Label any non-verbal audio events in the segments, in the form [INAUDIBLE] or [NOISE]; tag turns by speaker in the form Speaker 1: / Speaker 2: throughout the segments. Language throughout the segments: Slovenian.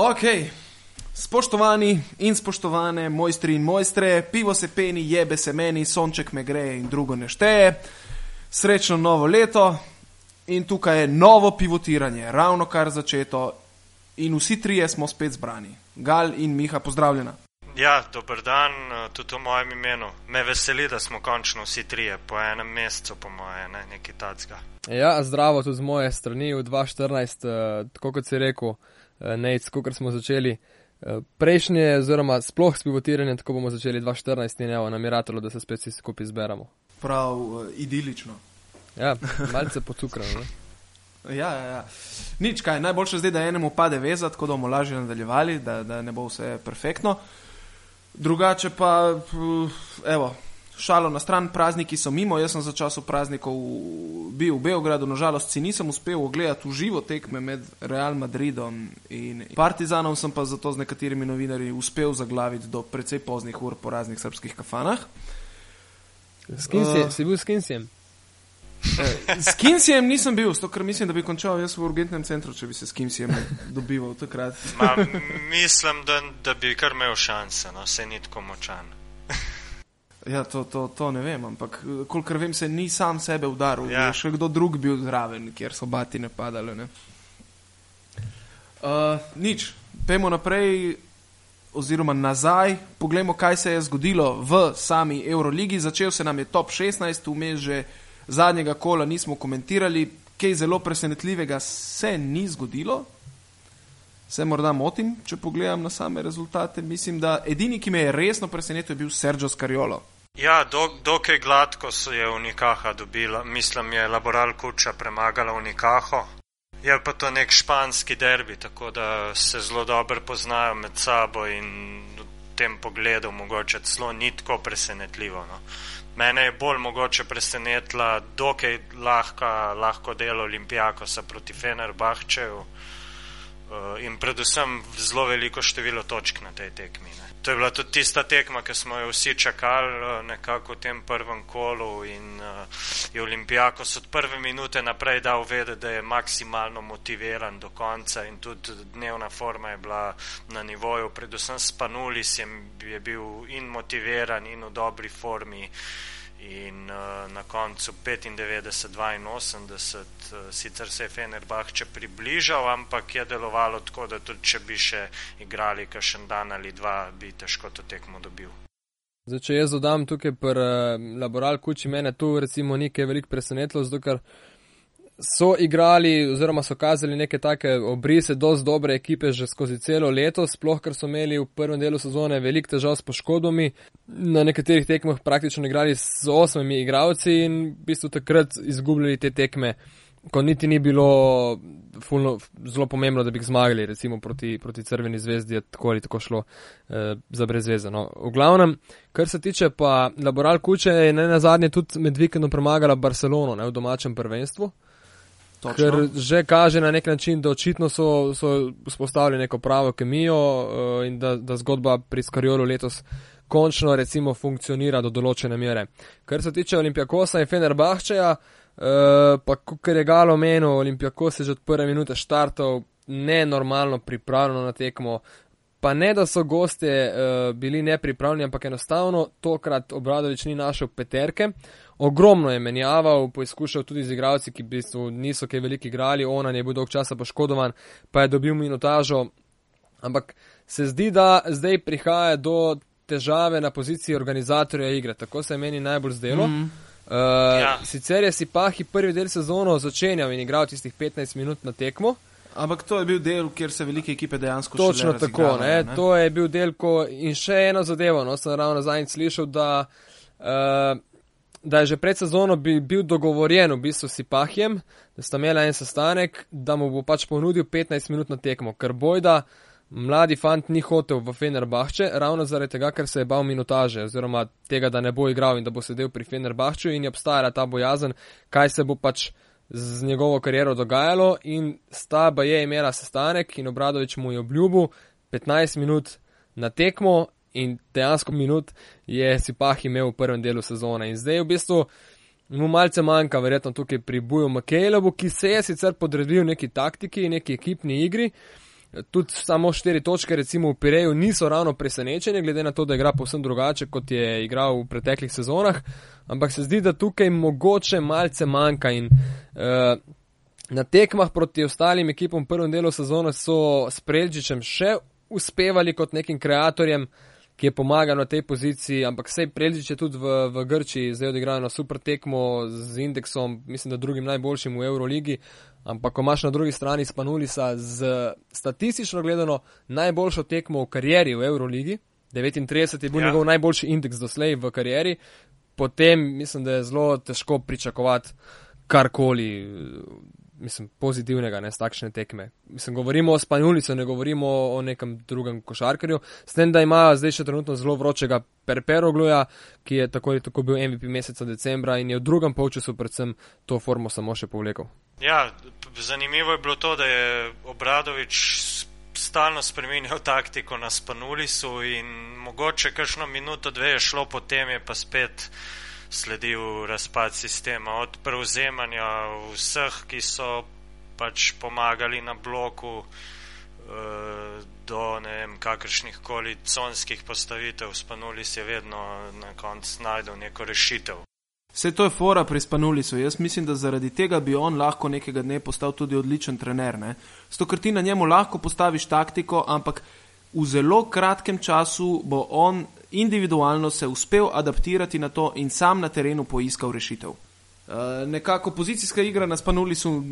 Speaker 1: Ok, spoštovani in spoštovane, mojstri in mojstre, pivo se peni, jebe se meni, sonček me gre in drugo ne šteje. Srečno novo leto in tukaj je novo pivotiranje, ravno kar začeto in vsi trije smo spet zbrani. Gal in Miha, pozdravljena.
Speaker 2: Ja, dober dan, eh, tudi v mojem imenu. Me veseli, da smo končno vsi trije po enem mesecu, po moje, ne, nekaj tacga.
Speaker 3: Ja, zdravo tudi z moje strani v 2014, uh, tako kot si rekel, Nec, kot smo začeli uh, prejšnje, oziroma sploh s pivotiranjem, tako bomo začeli 2014 in evo, namiratelo, da se spet vsi skupaj zberemo.
Speaker 1: Prav uh, idilično.
Speaker 3: Ja, [LAUGHS] malce pocukrano.
Speaker 1: Ja, ja, ja. Nič kaj, najboljše zdaj, da enemu pade veza, tako da bomo lažje nadaljevali, da, da ne bo vse perfektno. Drugače pa, evo, šalo na stran, prazniki so mimo, jaz sem za času praznikov bil v Beogradu, nažalost si nisem uspel ogledati v živo tekme med Real Madridom in Partizanom, sem pa zato z nekaterimi novinarji uspel zaglaviti do precej poznih ur po raznih srpskih kafanah.
Speaker 3: S kim si, uh, si bil s Kinsijem?
Speaker 1: S Kinsijem nisem bil, zato ker mislim, da bi končal jaz v urgentnem centru, če bi se s Kinsijem dobival takrat.
Speaker 2: Ma, mislim, da, da bi kar imel šanse, no, se ni tako močan.
Speaker 1: Ja, to, to, to ne vem, ampak kolikor vem, se ni sam sebe udaril, ja. je še kdo drug bil zraven, kjer so bati ne padali. Ne? Uh, nič, pojmo naprej, oziroma nazaj, poglejmo, kaj se je zgodilo v sami Euroligi. Začel se nam je top 16, vmes že zadnjega kola nismo komentirali, kaj zelo presenetljivega se ni zgodilo. Se morda motim, če pogledam na same rezultate. Mislim, da edini, ki me je resno presenetil, je bil Sergio Scariolo.
Speaker 2: Ja, dokaj gladko so je Unikaha dobila, mislim, je Laboral Kuča premagala Unikaho. Je pa to nek španski derbi, tako da se zelo dobro poznajo med sabo in v tem pogledu mogoče celo ni tako presenetljivo. No. Mene je bolj mogoče presenetila, dokaj lahka, lahko delo Olimpijakosa proti Fenerbahčeju uh, in predvsem zelo veliko število točk na tej tekmi. Ne. To je bila tudi tista tekma, ki smo jo vsi čakali uh, nekako v tem prvem kolu in uh, je Olimpijakos od prve minute naprej dal vedeti, da je maksimalno motiviran do konca in tudi dnevna forma je bila na nivoju, predvsem Spanulis je, je bil in motiviran in v dobri formi. Uh, in uh, na koncu 95-82, uh, sicer se je Fenerbahče približal, ampak je delovalo tako, da tudi če bi še igrali kakšen dan ali dva, bi težko to tekmo dobil.
Speaker 3: Zdaj, če jaz dodam tukaj pri uh, Laboral Kuči, mene tu recimo ni kaj veliko presenetilo, zato ker so igrali oziroma so kazali neke take obrise dosti dobre ekipe že skozi celo leto, sploh ker so imeli v prvem delu sezone veliko težav s poškodbami, na nekaterih tekmah praktično igrali z osmimi igravci in v bistvu takrat izgubljali te tekme, ko niti ni bilo fulno, zelo pomembno, da bi zmagali, recimo proti, proti Crveni zvezdi, je tako ali tako šlo eh, za brezvezano. V glavnem, kar se tiče pa Laboral Kuče, je ne na zadnje tudi med vikendom premagala Barcelono ne, v domačem prvenstvu. Točno. Ker že kaže na nek način, da očitno so, so spostavili neko pravo kemijo uh, in da, da zgodba pri Skariolu letos končno recimo funkcionira do določene mere. Kar se tiče Olimpijakosa in Fenerbahčeja, uh, pa kar je galo menil, Olimpijakos je že od prve minute štartov nenormalno pripravljeno na tekmo. Pa ne, da so goste uh, bili nepripravljeni, ampak enostavno tokrat Obradovič ni našel peterke ogromno je menjaval, poizkušal tudi z igralci, ki v bistvu niso kaj veliki igrali, ona je bil dolg časa poškodovan, pa je dobil minutažo. Ampak se zdi, da zdaj prihaja do težave na poziciji organizatorja igre, tako se je meni najbolj zdelo. Mm -hmm. Uh, ja. Sicer je si Pahi prvi del sezono začenjal in igral tistih 15 minut na tekmo.
Speaker 1: Ampak to je bil del, kjer se velike ekipe dejansko
Speaker 3: širijo. Točno tako, ne? ne? to je bil del, ko in še eno zadevo, no, sem ravno zadnjič slišal, da uh, da je že pred sezono bi, bil dogovorjen v bistvu s Pahjem, da sta imela en sestanek, da mu bo pač ponudil 15 minut na tekmo, ker bojda mladi fant ni hotel v Fenerbahče, ravno zaradi tega, ker se je bal minutaže, oziroma tega, da ne bo igral in da bo sedel pri Fenerbahču in je obstajala ta bojazen, kaj se bo pač z njegovo kariero dogajalo. In sta ba je imela sestanek in Obradovič mu je obljubil 15 minut na tekmo in dejansko minut je si pah imel v prvem delu sezone. In zdaj v bistvu mu malce manjka, verjetno tukaj pri Buju Makejlovu, ki se je sicer podredil neki taktiki, neki ekipni igri. Tudi samo štiri točke, recimo v Pireju, niso ravno presenečenje, glede na to, da igra povsem drugače, kot je igral v preteklih sezonah. Ampak se zdi, da tukaj mogoče malce manjka. In, uh, na tekmah proti ostalim ekipom v prvem delu sezone so s Prelžičem še uspevali kot nekim kreatorjem, ki je pomagal na tej poziciji, ampak sej Prelžič je tudi v, v Grčiji zdaj odigral na super tekmo z indeksom, mislim, da drugim najboljšim v Euroligi. Ampak, ko imaš na drugi strani Spanulisa z statistično gledano najboljšo tekmo v karieri v Euroligi, 39 je bil ja. njegov najboljši indeks doslej v karieri, potem mislim, da je zelo težko pričakovati karkoli, mislim, pozitivnega, ne, z takšne tekme. Mislim, govorimo o Spanjulicu, ne govorimo o nekem drugem košarkarju, s tem, da ima zdaj še trenutno zelo vročega Perperogluja, ki je tako ali tako bil MVP meseca decembra in je v drugem polčasu predvsem to formo samo še povlekel.
Speaker 2: Ja, zanimivo je bilo to, da je Obradovič stalno spremenil taktiko na Spanulisu in mogoče kakšno minuto, dve je šlo, potem je pa spet sledil razpad sistema, od prevzemanja vseh, ki so pač pomagali na bloku, eh, do ne vem, kakršnih koli conskih postavitev, spanuli se vedno na koncu najdel neko rešitev.
Speaker 1: Vse to je fora pri Spanulisu. Jaz mislim, da zaradi tega bi on lahko nekega dne postal tudi odličen trener. Ker ti na njemu lahko postaviš taktiko, ampak v zelo kratkem času bo on individualno se uspel adaptirati na to in sam na terenu poiskal rešitev. Uh, nekako pozicijska igra na spanuli so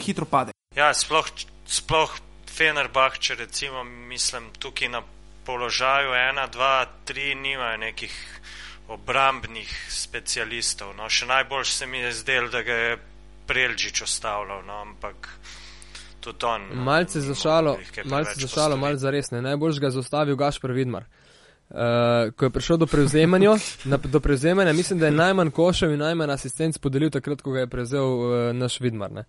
Speaker 1: hitro pade.
Speaker 2: Ja, sploh, sploh Fenerbah, če recimo mislim tukaj na položaju 1, 2, 3, nimajo nekih obrambnih specialistov. No, še najbolj se mi je zdel, da ga je Prelžič ostavljal, no, ampak
Speaker 3: malce za šalo, malce za šalo, malce za resne. Najbolj ga je zaustavil Gašpr Vidmar. Uh, ko je prišel do prevzemanja, [LAUGHS] na, do prevzemanja, mislim, da je najmanj košev in najmanj asistenc podelil takrat, ko ga je prevzel uh, naš Vidmar. Ne.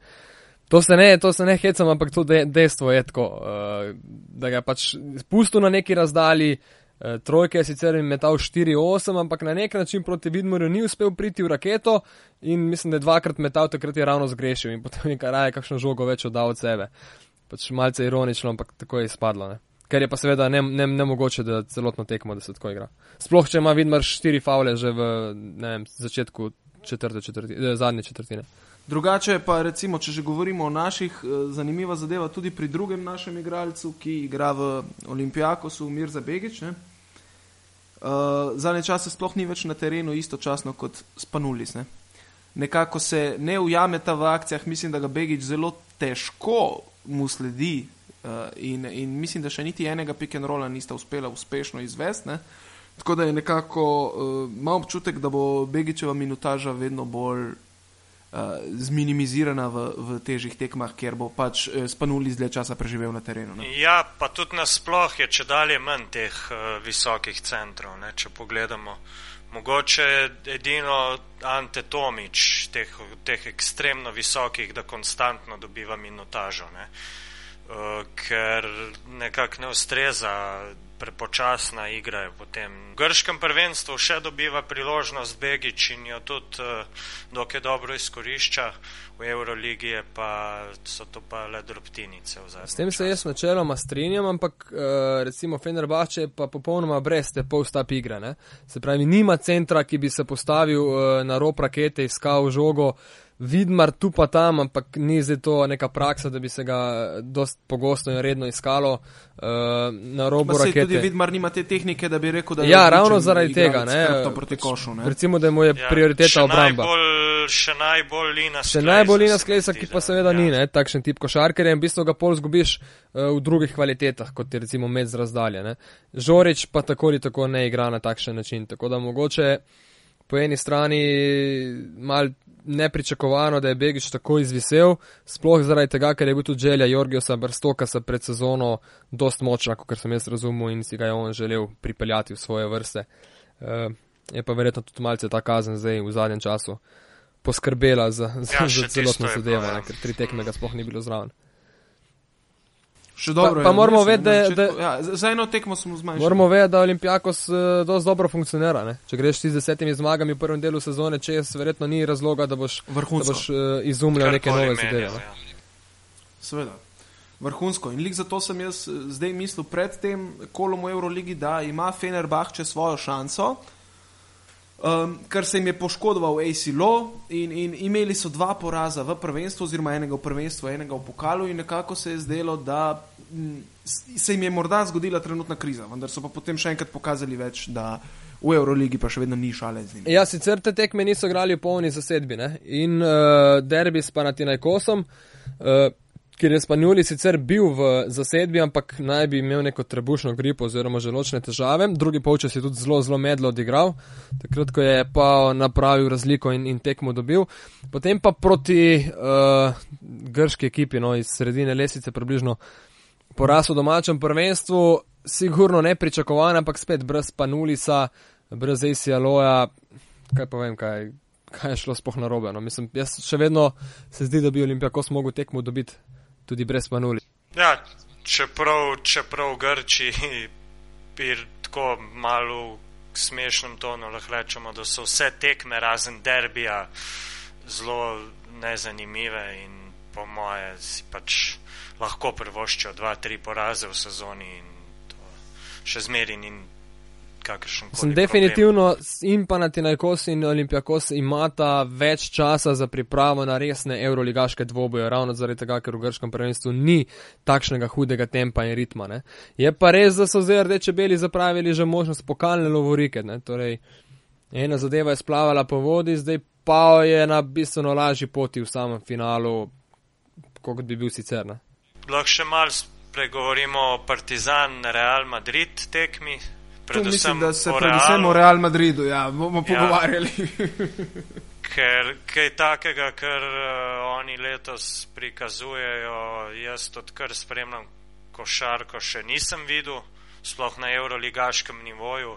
Speaker 3: To se ne, to se ne hecam, ampak to de, dejstvo je tako, uh, da ga je pač spustil na neki razdalji, uh, trojke je sicer metal 4-8, ampak na nek način proti Vidmarju ni uspel priti v raketo in mislim, da je dvakrat metal, takrat je ravno zgrešil in potem je raje kakšno žogo več oddal od sebe. Pač malce ironično, ampak tako je izpadlo. Ne ker je pa seveda ne, ne, ne mogoče, da celotno tekmo, da se tako igra. Sploh, če ima Vidmar štiri faule že v vem, začetku četrte, četrti, eh, zadnje četrtine.
Speaker 1: Drugače pa recimo, če že govorimo o naših, eh, zanimiva zadeva tudi pri drugem našem igralcu, ki igra v Olimpijakosu, Mirza Begič. Ne? Uh, Zadnje čase sploh ni več na terenu istočasno kot Spanulis. Ne? Nekako se ne ujameta v akcijah, mislim, da ga Begič zelo težko mu sledi, Uh, in, in mislim, da še niti enega pick and rolla nista uspela uspešno izvesti. Ne? Tako da je nekako uh, malo občutek, da bo Begičeva minutaža vedno bolj zminimizirana v, v težjih tekmah, ker bo pač uh, spanuli zdaj časa preživel na terenu. Ne?
Speaker 2: Ja, pa tudi nasploh je če dalje manj teh uh, visokih centrov. Ne? Če pogledamo, mogoče edino Ante Tomič, teh, teh ekstremno visokih, da konstantno dobiva minutažo. Ne? uh, ker nekako ne ustreza, prepočasna igra je potem. V grškem prvenstvu še dobiva priložnost Begič in jo tudi uh, dokaj dobro izkorišča, v Euroligi je pa so to pa le drobtinice.
Speaker 3: S tem se jaz načeloma strinjam, ampak uh, recimo Fenerbače je pa popolnoma brez te pol-stap igre. Ne? Se pravi, nima centra, ki bi se postavil uh, na rob rakete, iskal žogo. Vidmar tu pa tam, ampak ni zdaj to neka praksa, da bi se ga dost pogosto in redno iskalo uh, na robu rakete.
Speaker 1: Tudi Vidmar nima te tehnike, da bi rekel, da je
Speaker 3: ja, ravno zaradi tega, ne,
Speaker 1: proti košu, ne.
Speaker 3: Recimo, da mu je ja, prioriteta obramba.
Speaker 2: Najbolj, še najbolj lina
Speaker 3: sklesa. Še najbolj lina sklesa, ki pa seveda ja. ni, ne, takšen tip košarkarja in v bistvu ga pol zgubiš uh, v drugih kvalitetah, kot je recimo med z razdalje. Ne. Žorič pa tako ali tako ne igra na takšen način, tako da mogoče po eni strani mal nepričakovano, da je Begič tako izvisel, sploh zaradi tega, ker je bil tudi želja Jorgiosa Brstokasa pred sezono dost močna, kot sem jaz razumel in si ga je on želel pripeljati v svoje vrste. Uh, je pa verjetno tudi malce ta kazen zdaj v zadnjem času poskrbela za, za, ja, za celotno zadevo, ja. ker tri tekme ga sploh ni bilo zraven.
Speaker 1: Še dobro.
Speaker 3: Pa, pa moramo vedeti, da,
Speaker 1: da ja, za eno tekmo smo zmanjšali.
Speaker 3: Moramo vedeti, da Olimpijakos uh, dosti dobro funkcionira. Ne? Če greš z desetimi zmagami v prvem delu sezone, če jaz verjetno ni razloga, da boš, da boš uh, izumljal neke nove zadeve. Ja.
Speaker 1: Seveda. vrhunsko. In lik zato sem jaz eh, zdaj mislil pred tem kolom v Euroligi, da ima Fenerbahče svojo šanso. Um, ker se jim je poškodoval ACLO in, in imeli so dva poraza v prvenstvu, oziroma enega v prvenstvu, enega v pokalu, in nekako se je zdelo, da m, se jim je morda zgodila trenutna kriza, vendar so pa potem še enkrat pokazali več, da v Euroligi pa še vedno ni šale z njimi.
Speaker 3: Ja, sicer te tekme niso igrali v polni zasedbi ne? in uh, derbi s Panatinajkosom. Uh, Ker je Spanjoli sicer bil v zasedbi, ampak naj bi imel neko trebušno gripo oziroma želočne težave. Drugi polčas je tudi zelo, zelo medlo odigral, takrat, ko je pa napravil razliko in, in tekmo dobil. Potem pa proti uh, grški ekipi, no iz sredine lesice, približno poraz v domačem prvenstvu, sigurno ne pričakovan, ampak spet brez Panulisa, brez ACL-oja, kaj pa vem, kaj, kaj je šlo spoh na robe. No. Mislim, jaz še vedno se zdi, da bi Olimpijakos mogel tekmo dobiti tudi brez manuli.
Speaker 2: Ja, čeprav, čeprav Grči bi tako malo v smešnem tonu lahko rečemo, da so vse tekme razen derbija zelo nezanimive in po moje si pač lahko privoščijo dva, tri poraze v sezoni in to še zmeri in kakršen koli.
Speaker 3: Definitivno in pa na Tinajkos in Olimpijakos imata več časa za pripravo na resne euroligaške dvoboje, ravno zaradi tega, ker v grškem prvenstvu ni takšnega hudega tempa in ritma. Ne. Je pa res, da so zdaj rdeče beli zapravili že možnost pokalne lovorike. Ne. Torej, ena zadeva je splavala po vodi, zdaj pa je na bistveno lažji poti v samem finalu, kot bi bil sicer.
Speaker 2: Lahko še malo spregovorimo o Partizan Real Madrid tekmi.
Speaker 1: Predvsem mislim, da se o predvsem o Real Madridu ja, bomo ja. pogovarjali. [LAUGHS]
Speaker 2: ker kaj takega, kar uh, oni letos prikazujejo, jaz odkar spremljam košarko, še nisem videl, sploh na euroligaškem nivoju,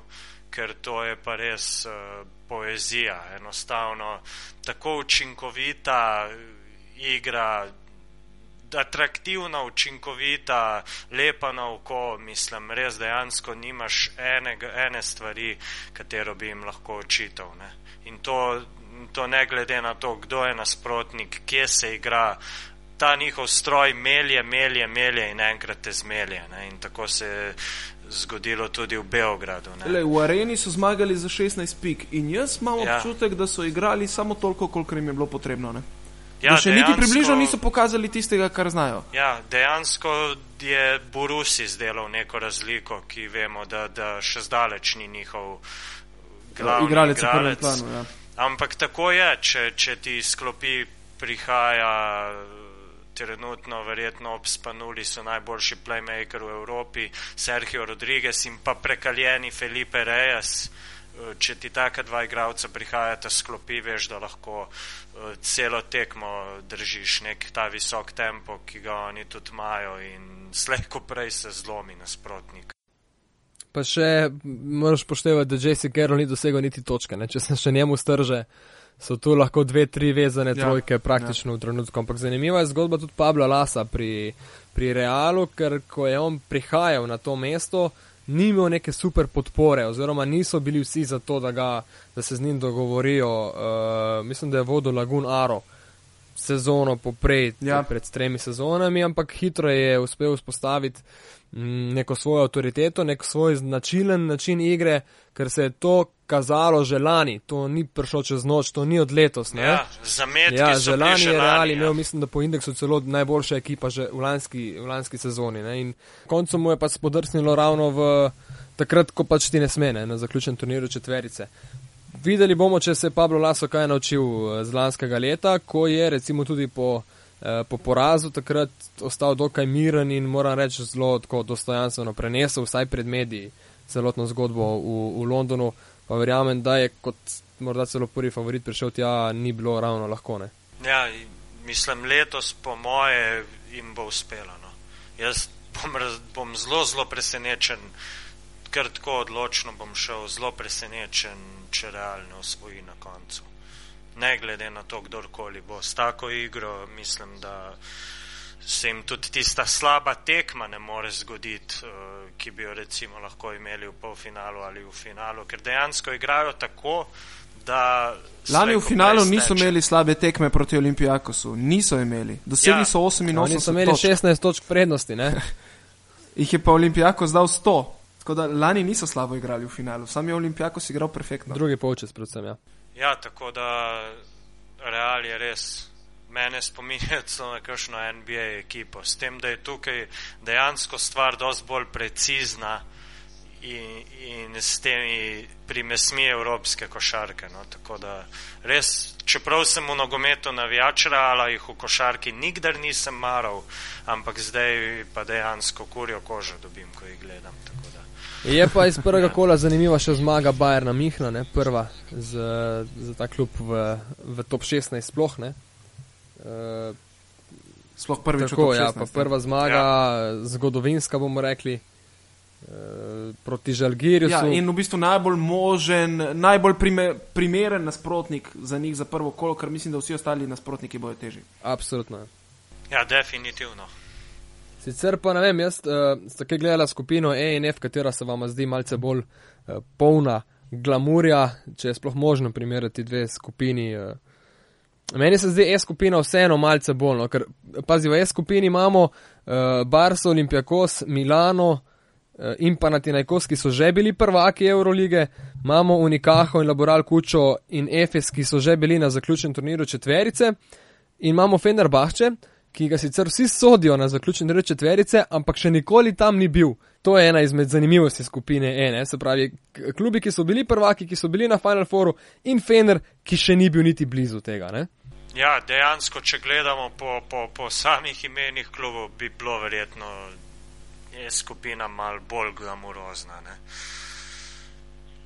Speaker 2: ker to je pa res uh, poezija. Enostavno tako učinkovita igra atraktivna, učinkovita, lepa na oko, mislim, res dejansko nimaš ene, ene stvari, katero bi jim lahko očital. Ne. In to, to ne glede na to, kdo je nasprotnik, kje se igra. Ta njihov stroj melje, melje, melje in enkrat te zmelje. Ne. In tako se je zgodilo tudi v Beogradu.
Speaker 1: Le, v areni so zmagali za 16 pik in jaz imam ja. občutek, da so igrali samo toliko, koliko jim je bilo potrebno. Ne. Ja, še dejansko, niti približno niso pokazali tistega, kar znajo.
Speaker 2: Ja, dejansko je Borusi izdelal neko razliko, ki vemo, da, da še zdaleč ni njihov glavni igralec. igralec. Planu, ja. Ampak tako je, če, če ti sklopi prihaja trenutno, verjetno ob Spanuli so najboljši playmaker v Evropi, Sergio Rodriguez in pa prekaljeni Felipe Reyes. Če ti taka dva igralca prihajata sklopi, veš, da lahko celo tekmo držiš nek ta visok tempo, ki ga oni tudi imajo in slejko prej se zlomi nasprotnik.
Speaker 3: Pa še moraš poštevati, da Jesse Carroll ni dosegel niti točke, ne? če se še njemu strže, so tu lahko dve, tri vezane ja, trojke praktično ja. v trenutku. Ampak zanimiva je zgodba tudi Pabla Lasa pri, pri Realu, ker ko je on prihajal na to mesto, ni imel neke super podpore, oziroma niso bili vsi za to, da, ga, da se z njim dogovorijo. Uh, mislim, da je vodil Lagun Aro sezono poprej, ja. pred tremi sezonami, ampak hitro je uspel vzpostaviti mm, neko svojo avtoriteto, nek svoj značilen način igre, ker se je to kazalo že lani, to ni prišlo čez noč, to ni od letos. Ne?
Speaker 2: Ja, ja
Speaker 3: že lani je reali ja. imel, mislim, da po indeksu celo najboljša ekipa že v lanski, v lanski sezoni. Ne? In koncu mu je pa spodrsnilo ravno v takrat, ko pač ti ne smene, na zaključen turnirju četverice. Videli bomo, če se je Pablo Laso kaj naučil eh, z lanskega leta, ko je recimo tudi po, eh, po porazu takrat ostal dokaj miren in moram reči zelo dostojanstveno prenesel, vsaj pred mediji, celotno zgodbo v, v Londonu pa verjamem, da je kot morda celo prvi favorit prišel tja, ni bilo ravno lahko. Ne?
Speaker 2: Ja, mislim, letos po moje jim bo uspelo. No. Jaz bom, bom zelo, zelo presenečen, ker tako odločno bom šel, zelo presenečen, če realno osvoji na koncu. Ne glede na to, kdorkoli bo s tako igro, mislim, da se jim tudi tista slaba tekma ne more zgoditi, uh, ki bi jo recimo lahko imeli v polfinalu ali v finalu, ker dejansko igrajo tako, da.
Speaker 1: Lani v finalu niso imeli slabe tekme proti Olimpijakosu, niso imeli. Dosegli
Speaker 2: Ja.
Speaker 1: so 88
Speaker 3: Oni so imeli
Speaker 1: točk.
Speaker 3: 16 točk prednosti, ne? [LAUGHS]
Speaker 1: Jih je pa Olimpijakos dal 100. Tako da lani niso slabo igrali v finalu, sam je Olimpijakos igral perfektno.
Speaker 3: Drugi polčas predvsem, ja.
Speaker 2: Ja, tako da Real je res. Mene spominja [LAUGHS] na kakšno NBA ekipo, s tem, da je tukaj dejansko stvar dosti bolj precizna in, in s temi primesmi evropske košarke. No? Tako da res, čeprav sem v nogometu navijač Reala, jih v košarki nikdar nisem maral, ampak zdaj pa dejansko kurjo kožo dobim, ko jih gledam. Tako da.
Speaker 3: Je pa iz prvega kola zanimiva še zmaga Bajerna Mihna, ne? prva za, za ta klub v, v top 16 sploh. Ne? E,
Speaker 1: Sploh prvič v
Speaker 3: tako, ja,
Speaker 1: 16,
Speaker 3: pa prva zmaga, ja. zgodovinska bomo rekli, e, proti Žalgirju.
Speaker 1: Ja, in v bistvu najbolj možen, najbolj prime, primeren nasprotnik za njih za prvo kolo, ker mislim, da vsi ostali nasprotniki bojo teži.
Speaker 3: Absolutno. ja.
Speaker 2: Ja, definitivno.
Speaker 3: Sicer pa ne vem, jaz uh, ste kaj gledala skupino E in F, katera se vam zdi malce bolj uh, polna glamurja, če je sploh možno primerjati dve skupini. Uh. Meni se zdi E skupina vseeno malce bolj, no, ker pazi, v E skupini imamo uh, Barso, Olimpijakos, Milano uh, in pa Natinajkos, ki so že bili prvaki Eurolige, imamo Unikaho in Laboral Kučo in Efes, ki so že bili na zaključnem turnirju četverice in imamo Fenerbahče, ki ga sicer vsi sodijo na zaključen del četverice, ampak še nikoli tam ni bil. To je ena izmed zanimivosti skupine E, ne? se pravi, klubi, ki so bili prvaki, ki so bili na Final Fouru in Fener, ki še ni bil niti blizu tega. Ne?
Speaker 2: Ja, dejansko, če gledamo po, po, po samih imenih klubov, bi bilo verjetno je skupina mal bolj glamurozna. Ne?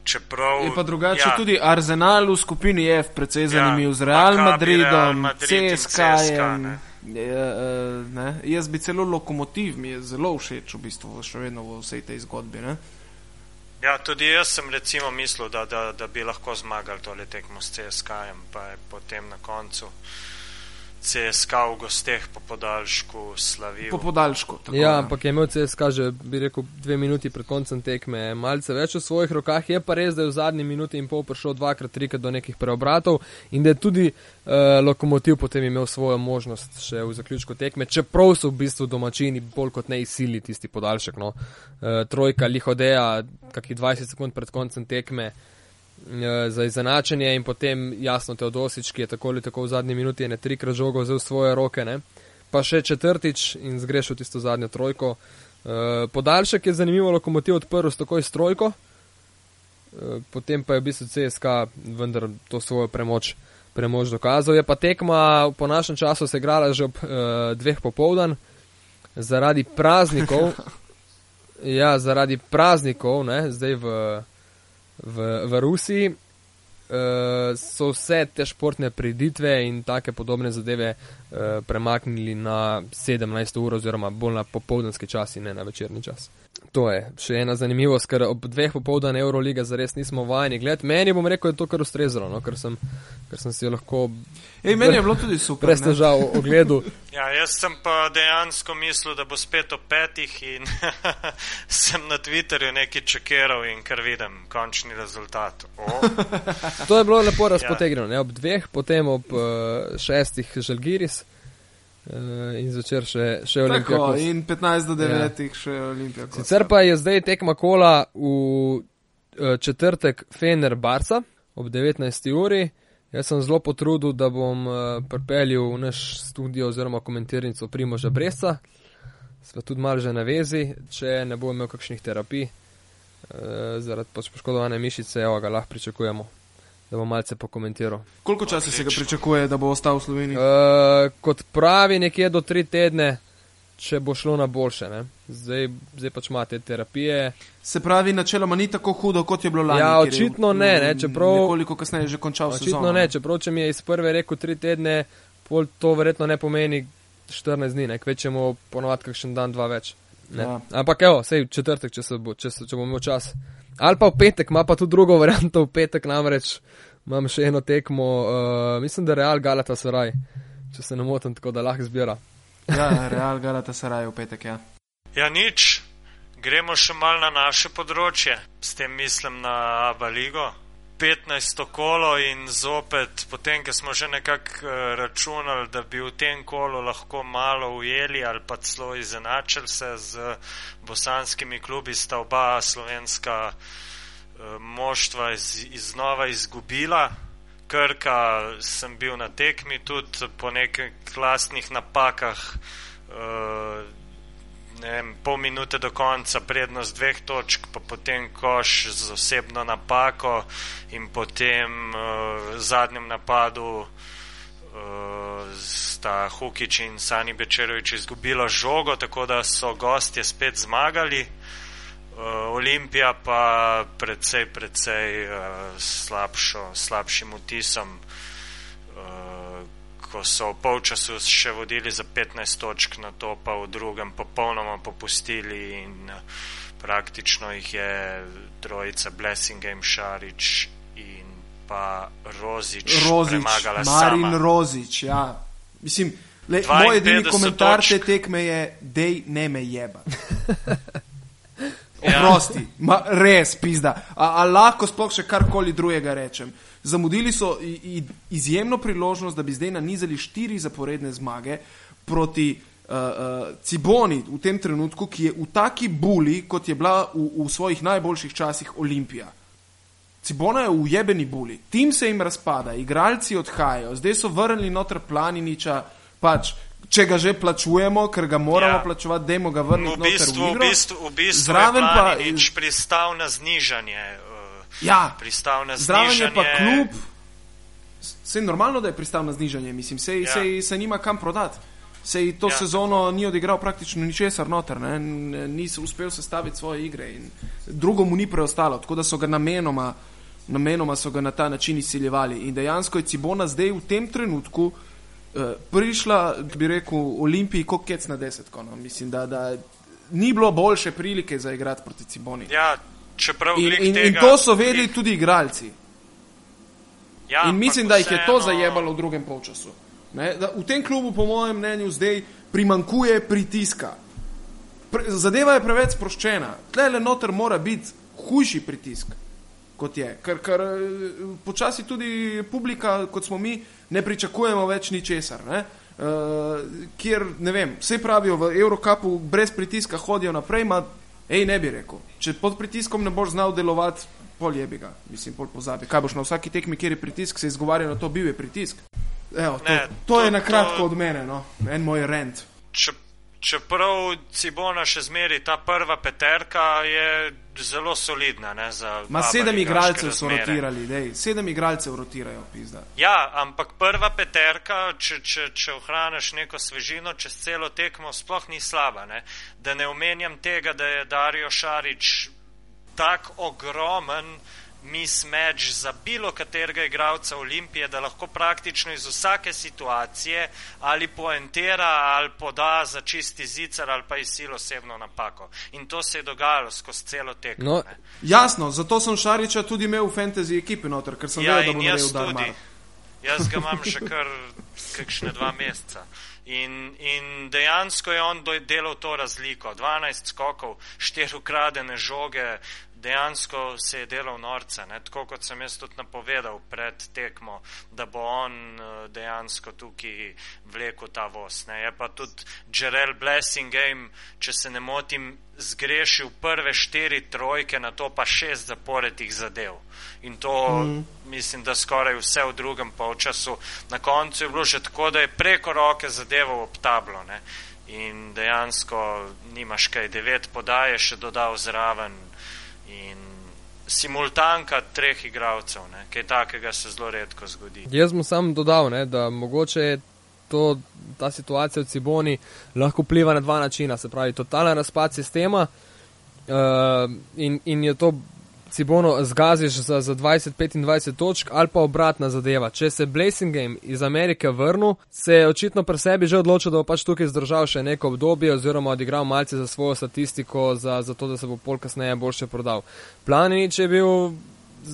Speaker 2: Čeprav,
Speaker 1: Je pa drugače
Speaker 2: ja,
Speaker 1: ja. tudi Arsenal v skupini F, precej zanimiv, z Real Madridom,
Speaker 2: Real Madrid in
Speaker 1: CSKA.
Speaker 2: Ne.
Speaker 1: Ne? Jaz bi celo lokomotiv, mi je zelo všeč v bistvu še vedno v vsej tej zgodbi. Ne?
Speaker 2: Ja, tudi jaz sem recimo mislil, da, da, da bi lahko zmagali tole tekmo s CSK-jem, pa je potem na koncu CSK v gosteh po podaljšku slavil.
Speaker 1: Po podaljšku. Tako,
Speaker 3: Ja, ampak je imel CSK že, bi rekel, dve minuti pred koncem tekme, malce več v svojih rokah. Je pa res, da je v zadnji minuti in pol prišel dvakrat, trikrat do nekih preobratov in da je tudi uh, lokomotiv potem imel svojo možnost še v zaključku tekme, čeprav so v bistvu domačini bolj kot ne izsili tisti podaljšek. No. Uh, trojka Lihodeja, kakih 20 sekund pred koncem tekme. Eh, Za izenačenje in potem jasno Teodosič, ki je tako ali tako v zadnji minuti ene trikrat žogo vzel v svoje roke, ne? pa še četrtič in zgrešil tisto zadnjo trojko. E, podaljšek je zanimivo, lokomotiv odprl s takoj s trojko, e, potem pa je v bistvu CSK vendar to svojo premoč, premoč dokazal. Je pa tekma po našem času se igrala že ob dveh popovdan zaradi praznikov. [LAUGHS] ja, zaradi praznikov, ne, zdaj v, v, v Rusiji. Uh, so vse te športne priditve in take podobne zadeve uh, premaknili na 17 ur oziroma bolj na popoldanski čas in ne na večerni čas. To je še ena zanimivost, ker ob dveh popoldan Euroliga zares nismo vajeni gledati. Meni bom rekel, da je to kar ustrezalo, no, ker, sem, ker sem si jo lahko
Speaker 1: Ej, meni je bilo tudi super.
Speaker 3: brez
Speaker 1: ne.
Speaker 3: težav ogledal. [LAUGHS]
Speaker 2: Ja, jaz sem pa dejansko mislil, da bo spet o petih in [LAUGHS] sem na Twitterju nekaj čekiral in kar vidim, končni rezultat. O,
Speaker 3: To je bilo lepo razpotegnjeno, ne, ob dveh, potem ob uh, šestih Žalgiris uh, in zvečer še, še
Speaker 1: Tako,
Speaker 3: Olimpijak.
Speaker 1: in 15 do 9 ja. še Olimpija.
Speaker 3: Sicer pa je zdaj tekma kola v eh, četrtek Fener Barca ob 19. uri. Jaz sem zelo potrudil, da bom eh, pripeljal v naš studio oziroma komentirnico Primoža Bresa. Sva tudi malo že na vezi, če ne bo imel kakšnih terapij eh, zaradi pač poškodovane mišice, evo ga lahko pričakujemo, da bo malce pokomentiral.
Speaker 1: Koliko časa se ga pričakuje, da bo ostal v Sloveniji?
Speaker 3: Uh, kot pravi, nekje do tri tedne, če bo šlo na boljše. Ne? Zdaj, zdaj pač ima te terapije.
Speaker 1: Se pravi, načeloma ni tako hudo, kot je bilo lani.
Speaker 3: Ja,
Speaker 1: je
Speaker 3: očitno
Speaker 1: v-
Speaker 3: ne, ne, čeprav-
Speaker 1: Nekoliko kasneje že končal
Speaker 3: Očitno
Speaker 1: sezono.
Speaker 3: ne, čeprav če mi je iz prve rekel tri tedne, pol to verjetno ne pomeni 14 dni, ne kvečemo ponovadi kakšen dan, dva več. Ne.
Speaker 1: Ja.
Speaker 3: Ampak evo, sej četrtek, če, se bo, če, se, če bom imel čas. Ali pa v petek, ima pa tudi drugo varianto, v petek namreč imam še eno tekmo, uh, mislim, da Real Galata Saraj, če se ne motim, tako da lahko zbira.
Speaker 1: Ja, Real Galata Saraj v petek, ja.
Speaker 2: ja, nič, gremo še mal na naše področje, s tem mislim na Aba Ligo. 15. kolo in zopet, potem, ko smo že nekako uh, računali, da bi v tem kolu lahko malo ujeli ali pa celo izenačili se z bosanskimi klubi, sta oba slovenska uh, moštva iz, iznova izgubila. Krka sem bil na tekmi tudi po nekih klasnih napakah. Uh, vem, pol minute do konca, prednost dveh točk, pa potem koš z osebno napako in potem uh, v zadnjem napadu uh, sta Hukič in Sani Bečerovič izgubila žogo, tako da so gostje spet zmagali. Uh, Olimpija pa predvsej, predvsej uh, slabšo, slabšim vtisom. Uh, ko so v polčasu še vodili za 15 točk, na to pa v drugem popolnoma popustili in eh, praktično jih je trojica Blessing Game Šarič in pa Rozič,
Speaker 1: Rozič
Speaker 2: premagala
Speaker 1: Marin
Speaker 2: sama.
Speaker 1: Rozič, ja. Mislim, le, moj edini
Speaker 2: 52
Speaker 1: komentar te
Speaker 2: točk.
Speaker 1: tekme je, dej ne me jeba. [LAUGHS]
Speaker 2: Ja.
Speaker 1: Oprosti, ma, res, pizda. A, a lahko sploh še karkoli drugega rečem. Zamudili so izjemno priložnost, da bi zdaj nanizali štiri zaporedne zmage proti uh, uh, Ciboni v tem trenutku, ki je v taki buli, kot je bila v, v svojih najboljših časih Olimpija. Cibona je v jebeni buli, tim se jim razpada, igralci odhajajo, zdaj so vrnili noter planiniča, pač, če ga že plačujemo, ker ga moramo ja. Plačevati, dajmo ga vrniti
Speaker 2: V bistvu,
Speaker 1: v
Speaker 2: v bistvu, v bistvu
Speaker 1: Zraven
Speaker 2: je
Speaker 1: pa
Speaker 2: Planinič pristal na znižanje.
Speaker 1: Ja,
Speaker 2: Pristal na
Speaker 1: Zraven je
Speaker 2: znižanje.
Speaker 1: pa klub, se je normalno, da je pristal na znižanje, mislim, se,
Speaker 2: Ja.
Speaker 1: se, se nima kam prodati. Sej to
Speaker 2: Ja.
Speaker 1: sezono ni odigral praktično ničesar noter, ne? Ni se uspel sestaviti svoje igre in drugo mu ni preostalo, tako da so ga namenoma, namenoma so ga na ta način izsiljevali. In dejansko je Cibona zdaj v tem trenutku eh, prišla, bi rekel, Olimpiji kot kec na desetko. No? Mislim, da, da ni bilo boljše prilike za igrati proti Ciboni.
Speaker 2: Ja, čeprav
Speaker 1: In,
Speaker 2: glih
Speaker 1: in,
Speaker 2: tega,
Speaker 1: in to so vedeli tudi igralci.
Speaker 2: Ja,
Speaker 1: In mislim, da jih je to
Speaker 2: vseeno-
Speaker 1: zajebalo v drugem polčasu. Ne, da v tem klubu, po mojem mnenju, zdaj primankuje pritiska. Pre, zadeva je preveč sproščena. Tle le noter mora biti hujši pritisk, kot je. Ker, ker eh, počasi tudi publika, kot smo mi, ne pričakujemo več ničesar. Ne? Uh, kjer, ne vem, vse pravijo v Eurocapu, brez pritiska hodijo naprej, ma, ej, ne bi rekel. Če pod pritiskom ne boš znal delovati, pol jebi ga, mislim, pol pozabi. Kaj boš na vsaki tekmi, kjer je pritisk, se izgovarja na to, bil je pritisk. Evo, to,
Speaker 2: Ne,
Speaker 1: to, to je na kratko
Speaker 2: to-
Speaker 1: od mene, no? en moj rent.
Speaker 2: Če, čeprav Cibona še zmeri ta prva peterka, je zelo solidna. Ne, za
Speaker 1: Ma sedem igralcev so
Speaker 2: razmere.
Speaker 1: rotirali, dej. sedem igralcev rotirajo, pizda.
Speaker 2: Ja, ampak prva peterka, če, če, če ohraniš neko svežino čez celo tekmo, sploh ni slaba. Ne? Da ne omenjam tega, da je Darijo Šarič tak ogromen mismatch za bilo katerega igralca Olimpije, da lahko praktično iz vsake situacije ali poentera ali poda za čisti zicar ali pa izsil osebno napako. In to se je dogajalo skozi celo tekmo.
Speaker 3: No,
Speaker 2: ne.
Speaker 1: Jasno, zato sem Šariča tudi imel v fantasy ekipi noter, ker sem
Speaker 2: Ja,
Speaker 1: vedel, da bo naredil
Speaker 2: tudi.
Speaker 1: Darmar.
Speaker 2: Jaz ga imam že [LAUGHS] kar kakšne dva meseca. In, in dejansko je on delal to razliko. 12 skokov, 4 ukradene žoge, dejansko se je delal norca. Ne? Tako kot sem jaz tudi napovedal pred tekmo, da bo on eh, dejansko tukaj vlekel ta voz. Ne? Je pa tudi Jerel Blessing Game, če se ne motim, zgrešil prve štiri trojke, na to pa šest zaporednih zadev. In to mm. mislim, da skoraj vse v drugem polčasu. Na koncu je bilo že tako, da je preko roke zadeval ob tablo. Ne? In dejansko nimaš kaj, devet podaje še dodal zraven. In simultanka treh igralcev, ne? kaj takega se zelo redko zgodi.
Speaker 3: Jaz mu sam dodal, ne, da mogoče je to, ta situacija v Ciboni lahko vpliva na dva načina. Se pravi, totalen razpad sistema uh, in, in je to Cibono zgaziš za, za 20-25 točk ali pa obratna zadeva. Če se Blazing Game iz Amerike vrnil, se je očitno pri sebi že odločil, da bo pač tukaj zdržal še neko obdobje oziroma odigral malce za svojo statistiko, za, za to, da se bo pol kasneje boljše prodal. Planinič je bil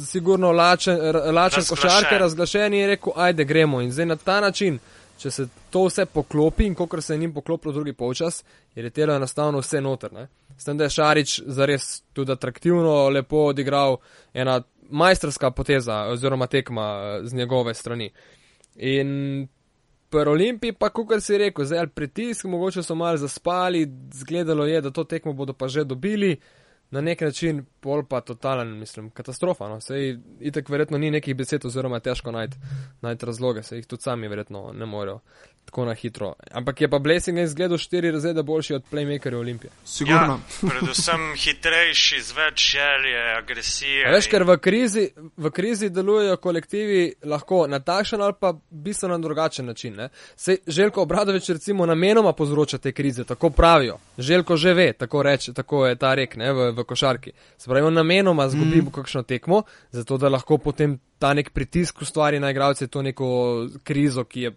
Speaker 3: sigurno lačen, lačen košarke, razglašen in je rekel, ajde gremo. In zdaj na ta način, če se to vse poklopi in kot se je njim poklopilo drugi polčas, je letelo enostavno vse noter. Ne? S tem, da je Šarič zares tudi atraktivno, lepo odigral ena majstrska poteza oziroma tekma eh, z njegove strani. In pri Olimpiji pa, kot si rekel, zdaj pritisk, mogoče so malo zaspali, zgledalo je, da to tekmo bodo pa že dobili. Na nek način, pol pa totalen, mislim, katastrofa. No. Sej, itek verjetno ni nekih besed, oziroma težko najti najt razloge, se jih tudi sami verjetno ne morejo tako na hitro. Ampak je pa Blessing izgledal štiri razrede boljši od playmakerja Olimpije.
Speaker 1: Sigurno.
Speaker 2: Ja, predvsem hitrejši, z več želje, agresije.
Speaker 3: Veš, ker v krizi, v krizi delujejo kolektivi lahko na takšen ali pa bistveno drugačen način. Se Željko Obradovič recimo namenoma povzroča te krize, tako pravijo. Željko že ve, tako, reč, tako je ta rek ne, v, v košarki. Se pravi, on namenoma zgubi mm. kakšno tekmo, zato da lahko potem ta nek pritisk ustvari na igralce, to neko krizo, ki je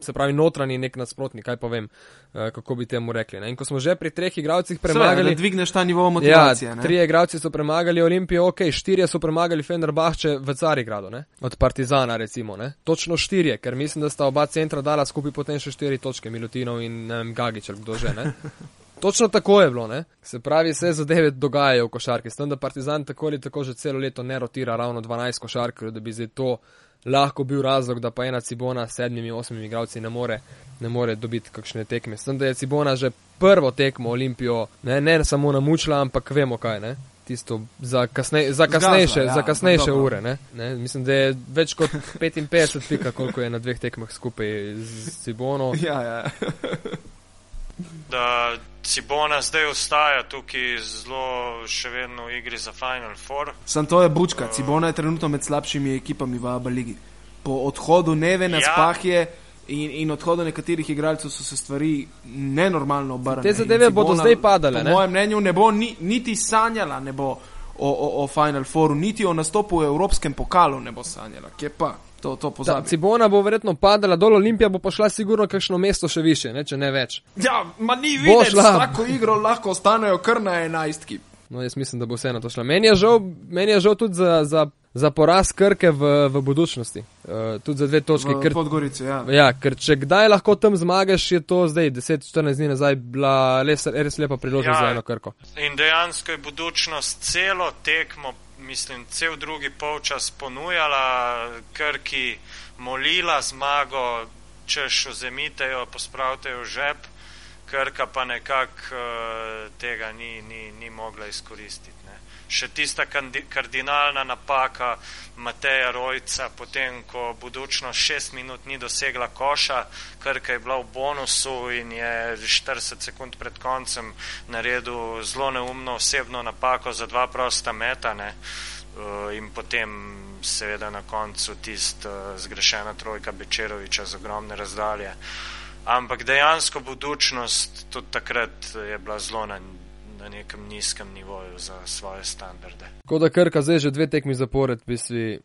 Speaker 3: se pravi, notranji nek nasprotnik, kaj pa vem, uh, kako bi temu rekli. Ne? In ko smo že pri treh igralcih premagali.
Speaker 1: Seveda, dvigneš ta nivo motivacije.
Speaker 3: Ja, tri igralci so premagali Olimpijo, ok, štirje so premagali Fender Bahče v Carigradu, ne? od Partizana recimo. Ne? Točno štirje, ker mislim, da sta oba centra dala skupaj potem še štiri točke, Milutinov in um, Gagič, kdo že. Ne? [LAUGHS] Točno tako je bilo, ne? se pravi, vse zadeve dogajajo v košarki. S tem, da Partizan tako ali tako že celo leto ne rotira ravno 12 košarkarjev, da bi zdaj to lahko bil razlog, da pa ena Cibona s sedmimi, osmimi igralci ne more, ne more dobiti kakšne tekme. Sem da je Cibona že prvo tekmo Olimpijo, ne, ne samo namučila, ampak vemo kaj, ne. Tisto za, kasne, za kasnejše, Zgazla, ja, za kasnejše ure. Ne? Ne? Mislim, da je več kot 55 pika, koliko je na dveh tekmah skupaj z Cibono.
Speaker 1: Ja, ja. [LAUGHS]
Speaker 2: da Cibona zdaj ostaja tukaj zelo še vedno v igri za Final Four.
Speaker 1: Sam to je bučka. Cibona je trenutno med slabšimi ekipami v Abu Leiji. Po odhodu Nevena ja. Spahje in, in odhodu nekaterih igralcev so se stvari nenormalno obrnile.
Speaker 3: Te zadeve bodo zdaj padale.
Speaker 1: Po mojem mnenju ne bo ni, niti sanjala ne bo o, o, o Final Fouru, niti o nastopu v Evropskem pokalu ne bo sanjala. Kje pa? To, to
Speaker 3: Ta, Cibona bo verjetno padala dol, Olimpija bo pošla sigurno kakšno mesto še više, ne, če ne več.
Speaker 1: Ja, ma ni videti, da lahko igro lahko ostanejo kar na enajstki.
Speaker 3: No, jaz mislim, da bo vseeno to šlo. Meni je žal, meni je žal tudi za, za, za poraz Krke v, v budučnosti. Uh, tudi za dve točke.
Speaker 1: Ker, Podgorice, ja.
Speaker 3: ja, ker če kdaj lahko tam zmagaš, je to zdaj 10-14 dni nazaj bila res, res lepa priložnost ja, za eno Krko.
Speaker 2: In dejansko je budučnost celo tekmo mislim, cel drugi polčas ponujala, krki molila zmago, češ ozemitejo, pospravitejo žep, krka pa nekako uh, tega ni, ni, ni mogla izkoristiti. Še tista kardinalna napaka Mateja Rojca, potem ko budučno šest minut ni dosegla koša, krka je bila v bonusu in je 40 sekund pred koncem naredil zelo neumno osebno napako za dva prosta metane. Eh, in potem seveda na koncu tista uh, zgrešena trojka Bečeroviča z ogromne razdalje. Ampak dejansko budučnost tudi takrat je bila zelo na, na nekem nizkem nivoju za svoje standarde.
Speaker 3: Kot da Krka zdaj že dve tekmi zapored, bi si.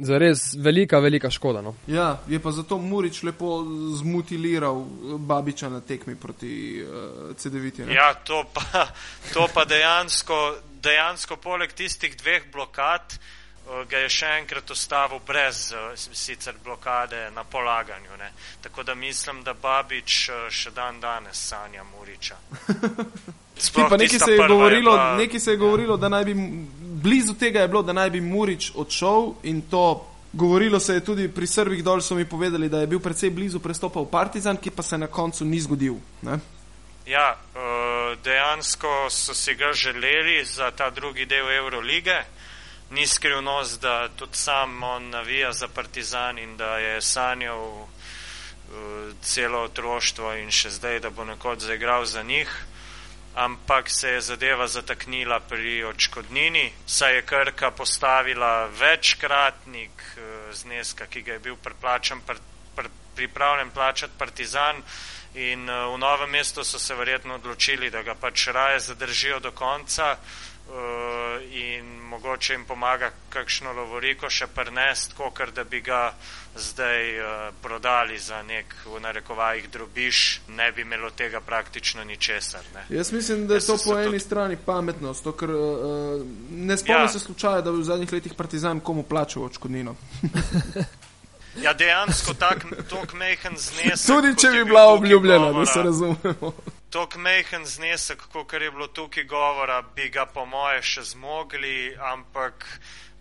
Speaker 3: Za res velika, velika škoda. No?
Speaker 1: Ja, je pa zato Murič lepo zmutiliral Babiča na tekmi proti uh, CD-vitu.
Speaker 2: Ja, to pa, [LAUGHS] to pa dejansko, dejansko poleg tistih dveh blokad uh, ga je še enkrat ostavil brez uh, sicer blokade na polaganju. Ne? Tako da mislim, da Babič uh, še dan danes sanja Muriča. [LAUGHS]
Speaker 1: Nekaj se, govorilo, pa... nekaj se je govorilo, da naj bi blizu tega je bilo, da naj bi Murič odšel in to govorilo se je tudi pri Srbih dol, so mi povedali, da je bil precej blizu prestopa v Partizan, ki pa se na koncu ni zgodil. Ne?
Speaker 2: Ja, eh, dejansko so si ga želeli za ta drugi del Eurolige. Ni skrivnost, da tudi sam on navija za Partizan in da je sanjal uh, celo otroštvo in še zdaj, da bo nekoč zaigral za njih ampak se je zadeva zataknila pri očkodnini, saj je Krka postavila večkratnik eh, zneska, ki ga je bil preplačan, pr, pr, pripravljen plačati partizan in eh, v novem mestu so se verjetno odločili, da ga pač raje zadržijo do konca uh, in mogoče jim pomaga kakšno lovoriko še prnest, kot da bi ga zdaj uh, prodali za nek v narekovajih drobiš, ne bi imelo tega praktično ničesar. Ne.
Speaker 1: Jaz mislim, da je to po eni tudi... strani pametnost, to, ker uh, ne spomnim ja. se slučaja, da bi v zadnjih letih partizan komu plačal očkodnino. [LAUGHS]
Speaker 2: Ja, dejansko tak, tok mehen znesek.
Speaker 1: Tudi če bi bila obljubljena, da se razumemo
Speaker 2: tok mehen znesek, kot je bilo tukaj govora, bi ga po moje še zmogli, ampak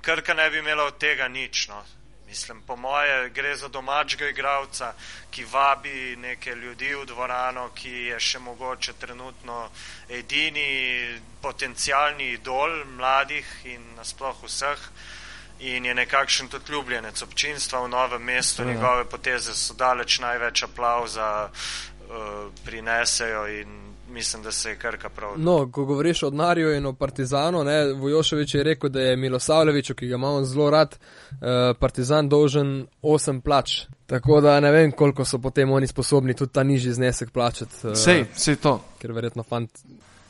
Speaker 2: Krka ne bi imela od tega nič. No. Mislim, po moje gre za domačega igralca, ki vabi neke ljudi v dvorano, ki je še mogoče trenutno edini potencijalni idol mladih in nasploh vseh. In je nekakšen tudi ljubljenec občinstva v novem mestu, njegove poteze so daleč največ aplauza prinesejo in mislim, da se je krka prav.
Speaker 3: No, ko govoriš o Narju in o Partizanu, ne, Vojoševič je rekel, da je Milosavljevič, ki ga imamo zelo rad, uh, Partizan dolžen 8 plač. Tako da ne vem, koliko so potem oni sposobni tudi ta nižji znesek plačati.
Speaker 1: Uh, sej, sej to.
Speaker 3: Ker verjetno fant.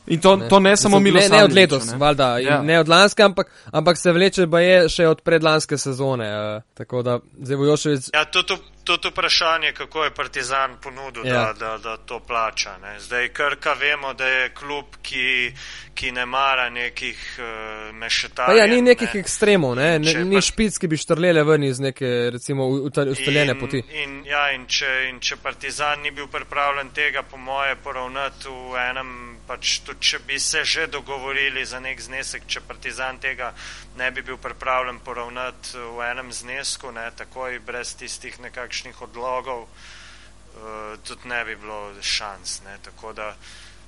Speaker 1: In to ne, to ne samo mi,
Speaker 3: ne, ne od letos, ne, valjda, ja. ne od lanske, ampak, ampak se vleče, pa je še od predlanske sezone. Uh, tako da zdaj Vojoševič.
Speaker 2: Ja, to, to tudi vprašanje, kako je Partizan ponudil, ja. da, da, da to plača. Ne. Zdaj, Krka vemo, da je klub, ki, ki ne mara nekih uh, mešetarjev.
Speaker 3: Ja, ni nekih ne. ekstremov, ne. Ne, ni špic, ki bi štrlele ven iz neke, recimo, ustaljene poti.
Speaker 2: In, ja, in, če, in če Partizan ni bil pripravljen tega, po moje, poravnati v enem, pač tudi če bi se že dogovorili za nek znesek, če Partizan tega ne bi bil pripravljen poravnati v enem znesku, ne, takoj brez tistih nekakšnih odlogov, uh, tudi ne bi bilo šans. Ne, da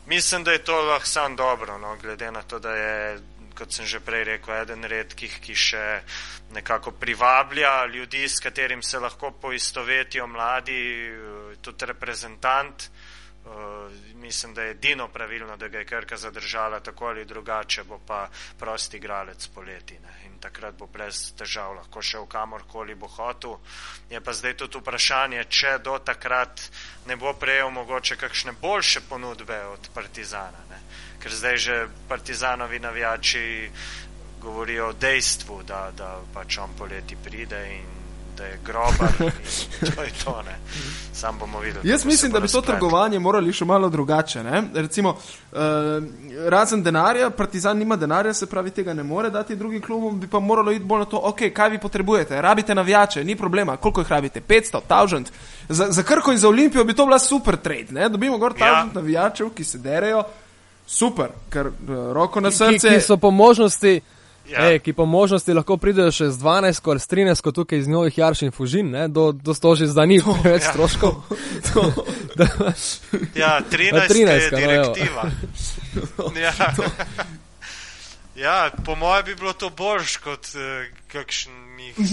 Speaker 2: mislim, da je to lahko sam dobro, no, glede na to, da je, kot sem že prej rekel, eden redkih, ki še nekako privablja ljudi, s katerim se lahko poistovetijo mladi, uh, tudi reprezentant. Uh, mislim, da je edino pravilno, da ga je Krka zadržala tako ali drugače, bo pa prosti igralec poleti ne? in takrat bo brez težav lahko šel kamorkoli bo hotel. Je pa zdaj tudi vprašanje, če do takrat ne bo prejel mogoče kakšne boljše ponudbe od Partizana, ne? ker zdaj že Partizanovi navijači govorijo o dejstvu, da, da pač on poleti pride in da je grobar. To je to, ne. Sam bomo videli.
Speaker 1: Jaz mislim, da bi to trgovanje morali še malo drugače. Ne? Recimo, uh, razen denarja, Partizan nima denarja, se pravi, tega ne more dati drugim klubom, bi pa moralo iti bolj na to, ok, kaj vi potrebujete. Rabite navijače, ni problema, koliko jih rabite? 500, 1000. Za, za Krko in za Olimpijo bi to bila super trade. Ne? Dobimo gor 1000 ja. navijačev, ki se derejo. Super, ker uh, roko na srce.
Speaker 3: Ki, ki so po možnosti. Ja. Ej, ki po možnosti lahko pridejo še z 12, kot s 13, kot tukaj iz novih jarš in fužin, ne? do, do stoži za njih, [LAUGHS] več ja. stroškov.
Speaker 2: To, [LAUGHS] da, ja, 13, 13 je direktiva. No, [LAUGHS] ja. Ja, po mojem bi bilo to boljš kot uh, kakšen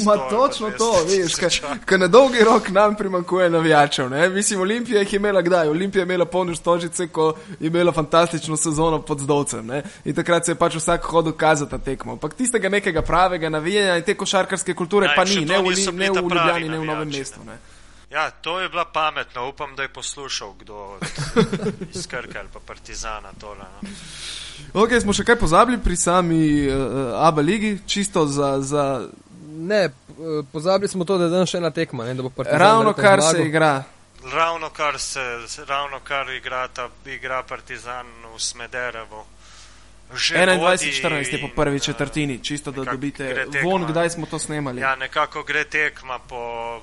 Speaker 1: Ma točno to, veš, ker na dolgi rok nam primankuje navijačev. Ne? Mislim, Olimpija jih je imela kdaj? Olimpija je imela polno stožice, ko je imela fantastično sezono pod zdovcem. Ne? In takrat se je pač vsak hodil kazati tekmo. Ampak tistega nekega pravega navijanja in te košarkarske kulture ja, pa ni, ne v, ne v Ljubljani, ne v Novem mestu. Ne?
Speaker 2: Ja, to je bila pametna, upam, da je poslušal kdo [LAUGHS] iz Krka ali pa Partizana. Tole, no.
Speaker 1: Ok, smo še kaj pozabili pri sami uh, Abu Leiji, čisto za. za
Speaker 3: ne, pozabili smo to, da je danes še ena tekma. Ne,
Speaker 1: ravno kar zmago. se igra.
Speaker 2: Ravno kar se, ravno kar igra, ta, igra Partizan v Smederevo.
Speaker 1: 21-14 je po prvi četrtini, čisto da dobite von, kdaj smo to snemali.
Speaker 2: Ja, nekako gre tekma po.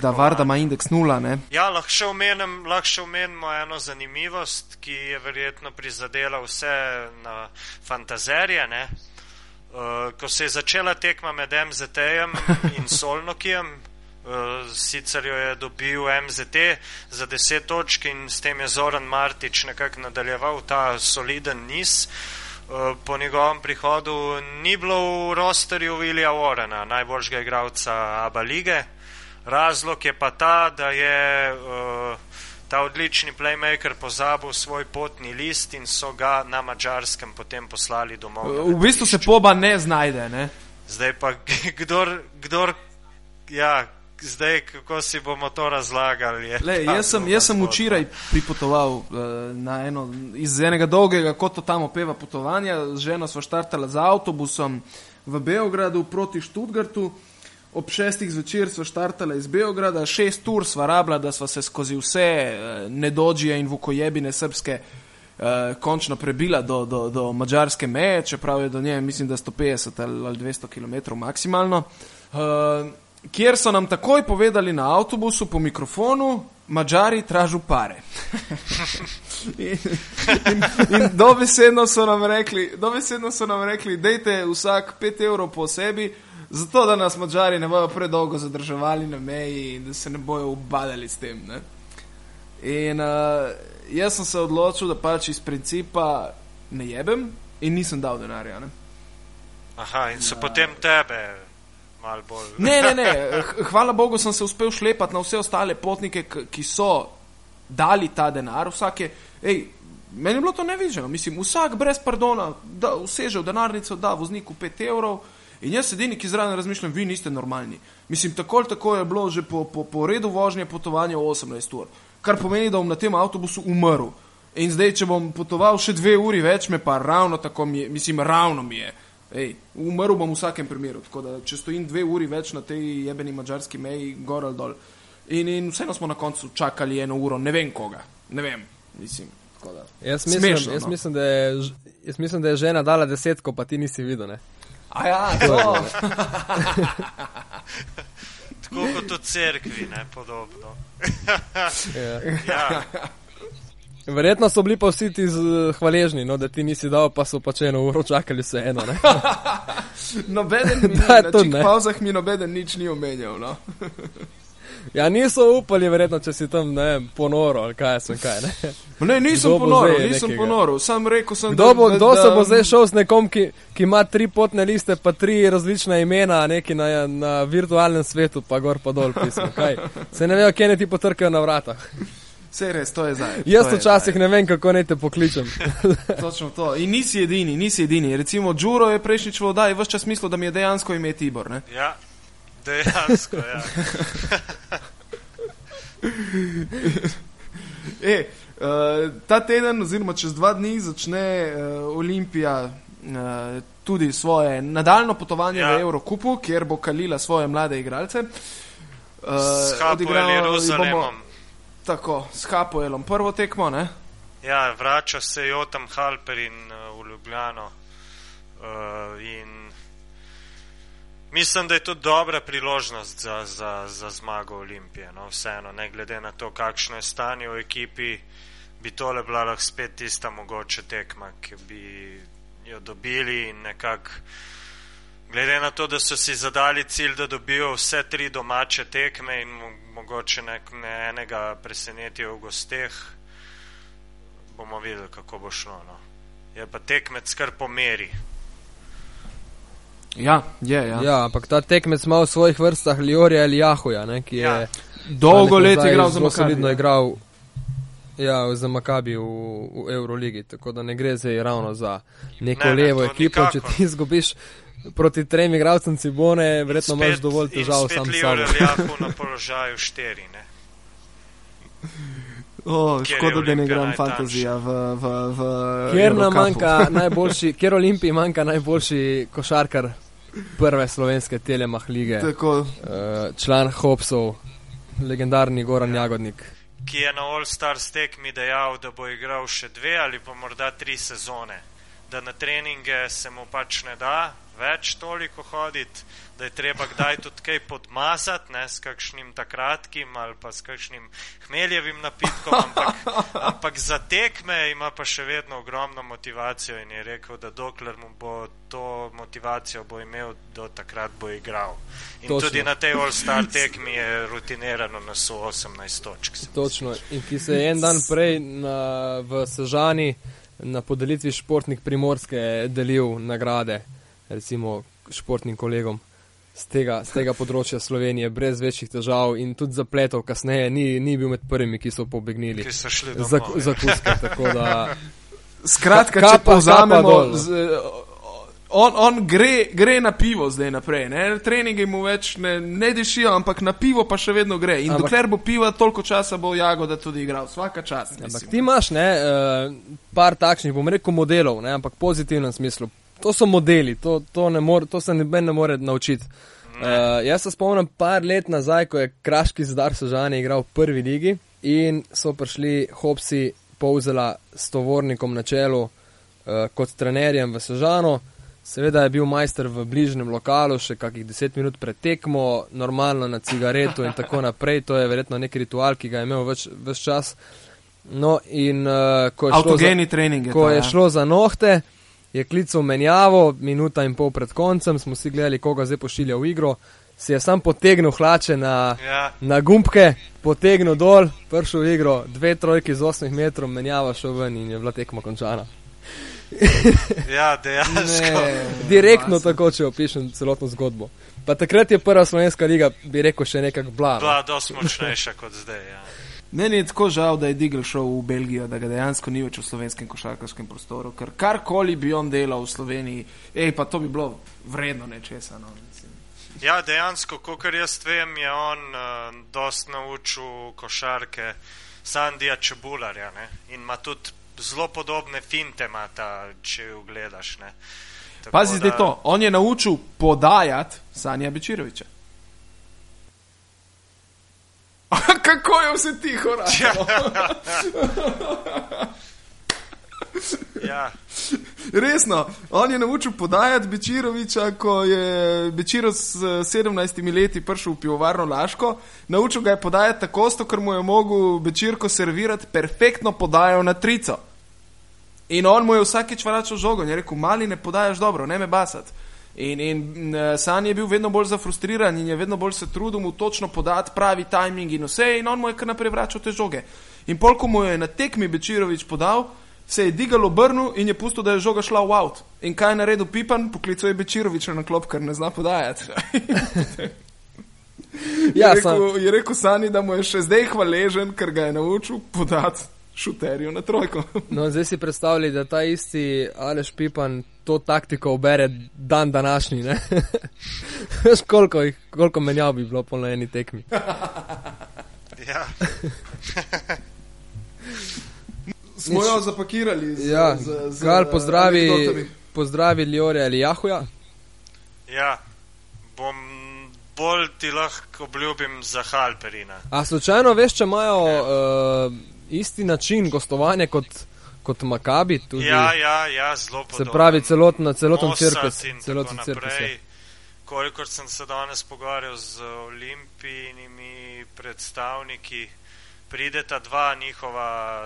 Speaker 1: Da, Varda ima indeks nula. Ne?
Speaker 2: Ja, lahko še, omenem, lahko še omenimo eno zanimivost, ki je verjetno prizadela vse na fantazerje. Ne? Uh, ko se je začela tekma med MZT-jem [LAUGHS] in Solnokijem, uh, sicer jo je dobil MZT za 10 točk in s tem je Zoran Martič nekako nadaljeval ta soliden niz. Uh, po njegovem prihodu ni bilo v rosterju Vilija Warrena, najboljšega igralca Aba lige. Razlog je pa ta, da je uh, ta odlični playmaker pozabil svoj potni list in so ga na mačarskem potem poslali domov.
Speaker 1: V bistvu se poba ne znajde. Ne?
Speaker 2: Zdaj pa [LAUGHS] kdor, kdor ja, zdaj kako si bomo to razlagali.
Speaker 1: Le, jaz sem, jaz sem včeraj pripotoval uh, eno, iz enega dolgega, kot to tam opeva potovanja, z ženo smo štartali z avtobusom v Beogradu proti Študgartu ob šestih zvečer smo štartali iz Beograda, šest ur sva rabila, da sva se skozi vse uh, nedođije in vukojebine srpske uh, končno prebila do, do, do mađarske meje, čeprav je do nje, mislim, da 150 ali 200 km maksimalno. Uh, kjer so nam takoj povedali na avtobusu po mikrofonu, Mačari tražu pare. [LAUGHS] in, in, in dobesedno so nam rekli, dobesedno so nam rekli, dajte vsak 5 evrov po sebi, zato da nas Mačari ne bodo predolgo zadrževali na meji in da se ne bojo ubadali s tem. Ne? In uh, jaz sem se odločil, da pač iz principa ne jebem in nisem dal denarja. Ne?
Speaker 2: Aha, in so ja. potem tebe malo bolj.
Speaker 1: ne, ne, ne. [LAUGHS] Hvala Bogu, sem se uspel šlepati na vse ostale potnike, ki so dali ta denar. Vsake, ej, meni je bilo to nevideno. Mislim, vsak brez pardona, da vseže v denarnico, da vozniku 5 evrov. In jaz edini, ki zraven razmišljam, vi niste normalni. Mislim, tako ali tako je bilo že po, po, po redu vožnje potovanja 18 ur, kar pomeni, da bom na tem avtobusu umrl. In zdaj, če bom potoval še dve uri več, me pa ravno tako mi je, mislim, ravno mi je. Ej, umrl bom v vsakem primeru, tako da če stojim dve uri več na tej jebeni mačarski meji, gor ali dol. In, in vseeno smo na koncu čakali eno uro, ne vem koga, ne vem, mislim.
Speaker 3: Jaz mislim, Smešno, jaz, no. mislim, je, jaz mislim, da je žena dala desetko, pa ti nisi videl. Ne?
Speaker 1: A ja, to. [LAUGHS]
Speaker 2: Tako kot v cerkvi, ne podobno. [LAUGHS]
Speaker 3: ja. Verjetno so bili pa vsi ti hvaležni, no, da ti nisi dal, pa so pač eno uro čakali vse eno. [LAUGHS]
Speaker 1: nobeden to ne. V pauzah mi nobeden nič ni omenjal. No.
Speaker 3: Ja, niso upali, verjetno, če si tam ne, ponoro ali kaj sem kaj. Ne,
Speaker 1: ne nisem ponoro, nisem ponoro. Sam rekel sem,
Speaker 3: kdo, bo, da, kdo da, se bo zdaj šel s nekom, ki, ki ima tri potne liste, pa tri različna imena, neki na, na virtualnem svetu, pa gor pa dol pismo. Kaj? Se ne vejo, kje ne ti potrkajo na vrata.
Speaker 1: Vse res, to je zdaj.
Speaker 3: Jaz včasih ne vem, kako naj te pokličem. [LAUGHS]
Speaker 1: Točno to. In nisi edini, nisi edini. Recimo, Džuro je prejšnjič v oddaji vse čas mislil, da mi je dejansko ime Tibor. Ne?
Speaker 2: Ja, dejansko. Ja. [LAUGHS]
Speaker 1: e, uh, ta teden, oziroma čez dva dni, začne uh, Olimpija. Uh, tudi svoje nadaljno potovanje ja. v Evropu, kjer bo kalila svoje mlade igralce.
Speaker 2: Uh, S Jeruzalemom.
Speaker 1: Tako, s Hapoelom, prvo tekmo, ne?
Speaker 2: Ja, vrača se Jotam Halper in uh, v Ljubljano. Uh, in mislim, da je to dobra priložnost za, za, za zmago Olimpije. No, vseeno, ne glede na to, kakšno je stanje v ekipi, bi tole bila lahko spet tista mogoče tekma, ki bi jo dobili in nekako. Glede na to, da so si zadali cilj, da dobijo vse tri domače tekme in mogoče nek, ne enega presenetijo v gosteh, bomo videli, kako bo šlo. No. Je pa tekmec kar po meri.
Speaker 1: Ja, je. Ja.
Speaker 3: ja, ampak ta tekmec ima v svojih vrstah Liorja ali Jahuja, ne, ki je ja.
Speaker 1: dolgo let igral za Makabi.
Speaker 3: Ja, za Makabi v, v Euroligi, tako da ne gre zdaj ravno za neko ne, levo ne, ekipo, nikako. če ti izgubiš proti trem igralcem Cibone, verjetno imaš dovolj težav sam s sabo.
Speaker 2: na [LAUGHS] položaju štiri, ne?
Speaker 1: Oh, škoda, da ne igram fantazija v, v, v
Speaker 3: kjer nam manjka najboljši, kjer Olimpiji manjka najboljši košarkar prve slovenske telemah lige. Tako. Uh, član Hopsov, legendarni Goran ja. Jagodnik.
Speaker 2: Ki je na All Stars tekmi dejal, da bo igral še dve ali pa morda tri sezone. Da na treninge se mu pač ne da, več toliko hoditi, da je treba kdaj tudi kaj podmazati, ne s kakšnim takratkim ali pa s kakšnim hmeljevim napitkom, ampak, [LAUGHS] ampak za tekme ima pa še vedno ogromno motivacijo in je rekel, da dokler mu bo to motivacijo bo imel, do takrat bo igral. In Točno. tudi na tej All-Star tekmi je rutinirano na so 18 točk.
Speaker 3: Točno. In ki se je en dan prej na, v Sežani na podelitvi športnik primorske delil nagrade recimo športnim kolegom z tega, z tega področja Slovenije, brez večjih težav in tudi zapletov kasneje, ni, ni bil med prvimi, ki so pobegnili
Speaker 2: za,
Speaker 3: za kuske. [LAUGHS]
Speaker 1: Skratka, če povzamemo, on, on gre, gre na pivo zdaj naprej. Ne? Treningi mu več ne, ne dišijo, ampak na pivo pa še vedno gre. In ampak, dokler bo piva, toliko časa bo Jagoda tudi igral, vsaka čas.
Speaker 3: Ampak ti imaš ne, uh, par takšnih, bom rekel, modelov, ne, ampak pozitivnem smislu to so modeli, to, to, more, to se ne more naučiti. Uh, jaz se spomnim par let nazaj, ko je Kraški zdar Sožani igral v prvi ligi in so prišli Hopsi povzela s tovornikom na čelu uh, kot trenerjem v Sožano Seveda je bil majster v bližnjem lokalu, še kakih deset minut pred tekmo, normalno na cigareto in tako naprej. To je verjetno nek ritual, ki ga je imel več, več čas. No, in uh, ko, je
Speaker 1: Avtogeni trening.
Speaker 3: za, ko
Speaker 1: ta,
Speaker 3: je
Speaker 1: ja.
Speaker 3: šlo za nohte, je klical menjavo, minuta in pol pred koncem, smo si gledali, koga zdaj pošilja v igro. Si je sam potegnil hlače na,
Speaker 2: Ja,
Speaker 3: na gumbke, potegnil dol, prišel v igro, dve trojki z 8 metrov, menjava šel ven in je bila tekma končana. [LAUGHS]
Speaker 2: ja dejansko.
Speaker 3: Direktno tako, če opišem celotno zgodbo. Pa takrat je prva slovenska liga, bi rekel, še nekako bla. no.
Speaker 2: Bila dosti močnejša kot zdaj. Ja.
Speaker 1: Meni je tako žal, da je Digel šel v Belgijo, da ga dejansko ni več v slovenskem košarkarskem prostoru, ker karkoli bi on delal v Sloveniji, ej, pa to bi bilo vredno nečesa. No, mislim.
Speaker 2: ja, dejansko, kot jaz vem, je on uh, dosti naučil košarke Sandija Čebularja ne? in ima tudi zelo podobne finte, ima ta, če jo gledaš. Ne? Tako
Speaker 1: Pazi
Speaker 2: da-
Speaker 1: to, on je naučil podajati Sanja Bečiroviča. [LAUGHS] Kako je vse tiho, raje? [LAUGHS]
Speaker 2: Ja,
Speaker 1: Resno, on je naučil podajati Bečiroviča, ko je Bečiro s 17 leti prišel v pivovarno Laško. Naučil ga je podajati tako, sto, ker mu je mogel Bečirko servirati perfektno podajo na trico. In on mu je vsakeč vračal žogo in je rekel: Mali ne podajaš dobro, ne me basati. In, in uh, San je bil vedno bolj zafrustriran in je vedno bolj se trudil mu točno podati pravi timing in vse, in on mu je kar naprej vračal te žoge. In pol, ko mu je na tekmi Bečirovič podal, se je digal obrnil in je pustil, da je žoga šla v out. In kaj je naredil Pipan, poklical je Bečiroviča na klop, ker ne zna podajati. [LAUGHS]
Speaker 3: Ja,
Speaker 1: je, rekel, je rekel Sani, da mu je še zdaj hvaležen, ker ga je naučil podati šuterju na trojko.
Speaker 3: no, zdaj si predstavljaj, da ta isti Aleš Pipan to taktiko obere dan današnji. ne? [LAUGHS] Veš, koliko, jih- koliko menjav bi bilo po eni tekmi. [LAUGHS]
Speaker 2: ja. [LAUGHS]
Speaker 1: Smo jo zapakirali. Z,
Speaker 3: Ja,
Speaker 1: z, z,
Speaker 3: Gal pozdravi,
Speaker 1: anekdotami.
Speaker 3: pozdravi Ljorja ali Jahuja.
Speaker 2: ja, bom bolj ti lahko obljubim za Halperina.
Speaker 3: A slučajno veš, če imajo uh, isti način gostovanja kot, kot Makabi? Tudi,
Speaker 2: Ja, ja, ja, zelo
Speaker 3: se
Speaker 2: podobno.
Speaker 3: pravi, celotno, celoten cirkus. Celoten cirkus je.
Speaker 2: Kolikor sem se danes pogovarjal z olimpijnimi predstavniki, prideta dva njihova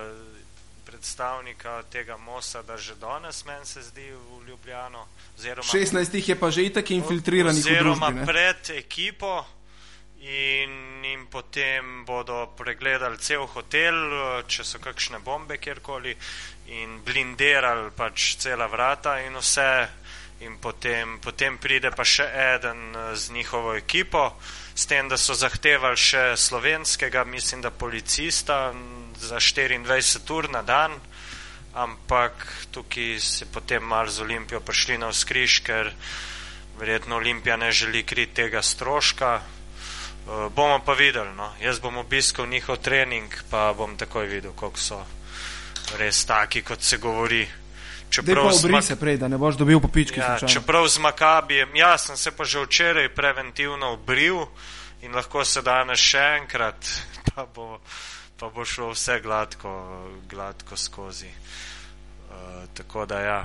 Speaker 2: predstavnika tega Mosada že danes, meni se zdi, v Ljubljano. Oziroma,
Speaker 1: 16 jih je pa že itak infiltriranih
Speaker 2: oziroma
Speaker 1: družbi. ne.
Speaker 2: pred ekipo in jim potem bodo pregledali cel hotel, če so kakšne bombe kjerkoli in blindirali pač cela vrata in vse. In potem, potem pride pa še eden eh, z njihovo ekipo, s tem, da so zahtevali še slovenskega, mislim, da policista za 24 ur na dan, ampak tukaj se potem malo z Olimpijo prišli na vzkriž, ker verjetno Olimpija ne želi kriti tega stroška. Uh, bomo pa videli, no. jaz bom obiskal njihov trening, pa bom takoj videl, koliko so res taki, kot se govori.
Speaker 1: Dej pa
Speaker 2: z
Speaker 1: obri
Speaker 2: Mak-
Speaker 1: se prej, da ne boš dobil popički.
Speaker 2: ja,
Speaker 1: slučajno.
Speaker 2: čeprav z Makabijem, ja, sem se pa že včeraj preventivno obril in lahko se danes še enkrat, [LAUGHS] pa bo, pa bo šlo vse gladko, gladko skozi. Uh, tako da ja,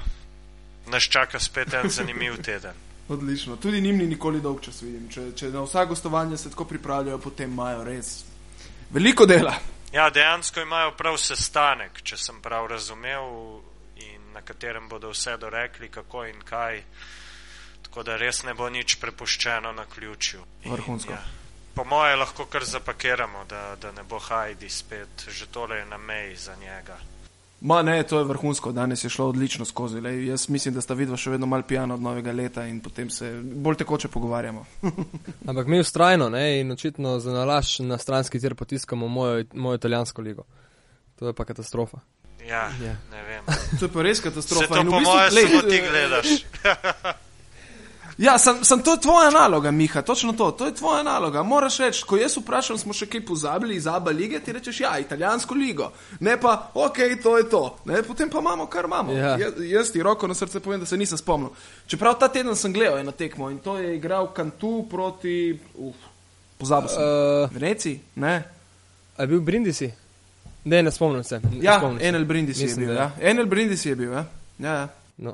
Speaker 2: nas čaka spet en zanimiv [LAUGHS] teden.
Speaker 1: Odlično. Tudi njim ni nikoli dolg čas, vidim. Če, če na vsa gostovanja se tako pripravljajo, potem imajo res veliko dela.
Speaker 2: Ja, dejansko imajo prav sestanek, če sem prav razumel, in na katerem bodo vse dorekli, kako in kaj. Tako da res ne bo nič prepuščeno na ključju. In,
Speaker 1: Vrhunsko.
Speaker 2: Ja, po moje lahko kar zapakiramo, da, da ne bo Hajdi spet, že tole je na meji za njega.
Speaker 1: Ma ne, to je vrhunsko, danes je šlo odlično skozi. Lej, jaz mislim, da sta vidva še vedno malo pijana od novega leta in potem se bolj tekoče pogovarjamo. [LAUGHS]
Speaker 3: Ampak mi ustrajno ne, in očitno za nalaž na stranski tir potiskamo mojo, mojo italijansko ligo. To je pa katastrofa.
Speaker 2: Ja,
Speaker 3: Ja.
Speaker 2: ne vem.
Speaker 1: To je pa res
Speaker 2: Se
Speaker 1: katastrofa.
Speaker 2: to
Speaker 1: In v
Speaker 2: po
Speaker 1: bistvu,
Speaker 2: moje
Speaker 1: glej,
Speaker 2: samo ti gledaš. [LAUGHS]
Speaker 1: Ja, sem, sem to je tvoja naloga, Miha, točno to. To je tvoja naloga. Moraš reči, ko jaz vprašam, smo še kaj pozabili iz Abu lige, ti rečeš, ja, italijansko ligo. Ne pa, ok, to je to. Ne, potem pa imamo, kar imamo.
Speaker 3: Ja.
Speaker 1: Jaz, jaz ti roko na srce povem, da se nisem spomnil. Čeprav ta teden sem gledal eno tekmo in to je igral Kantu proti, uf, pozabil sem.
Speaker 3: Uh,
Speaker 1: Veneciji, ne?
Speaker 3: a je bil Brindisi? Ne, ne spomnim se. Ne
Speaker 1: Ja,
Speaker 3: spomnim se.
Speaker 1: Enel Brindisi je
Speaker 3: Mislim,
Speaker 1: bil.
Speaker 3: da
Speaker 1: Ja. Enel Brindisi je bil, ja. ja, ja.
Speaker 3: No.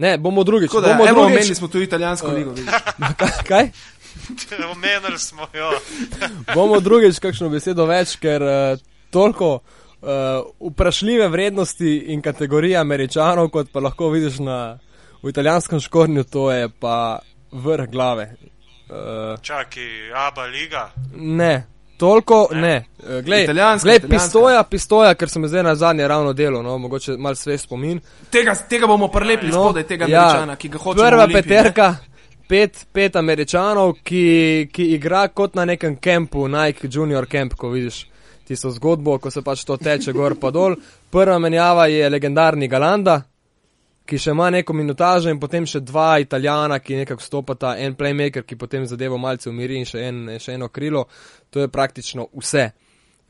Speaker 3: Ne, bomo drugič.
Speaker 1: Da,
Speaker 3: bomo
Speaker 1: evo,
Speaker 3: drugič.
Speaker 1: omenili smo tudi italijansko ligo. vidiš. [LAUGHS]
Speaker 3: Kaj? [LAUGHS]
Speaker 2: Omenili smo jo. [LAUGHS]
Speaker 3: bomo drugič kakšno besedo več, ker uh, toliko uh, vprašljive vrednosti in kategorije američanov, kot pa lahko vidiš na, v italijanskem škornju, to je pa vrh glave. Uh,
Speaker 2: Čaki, Aba Liga.
Speaker 3: ne, toliko ne. ne. Uh, glej,
Speaker 1: Italijanska,
Speaker 3: glej,
Speaker 1: italijanska.
Speaker 3: pistoja, pistoja, ker sem zdaj na zadnje ravno delo, no, mogoče mal svež spomin.
Speaker 1: Tega, tega bomo prelepili no, spodaj, tega američana, ki ga hočemo.
Speaker 3: Prva
Speaker 1: ne.
Speaker 3: peterka, pet, pet američanov, ki, ki igra kot na nekem kampu, Nike Junior Camp, ko vidiš tisto zgodbo, ko se pač to teče gor pa dol. Prva menjava je legendarni Galanda, ki še ima neko minutažo in potem še dva italijana, ki nekako stopata, en playmaker, ki potem zadevo malce umiri in še, en, še eno krilo. To je praktično vse.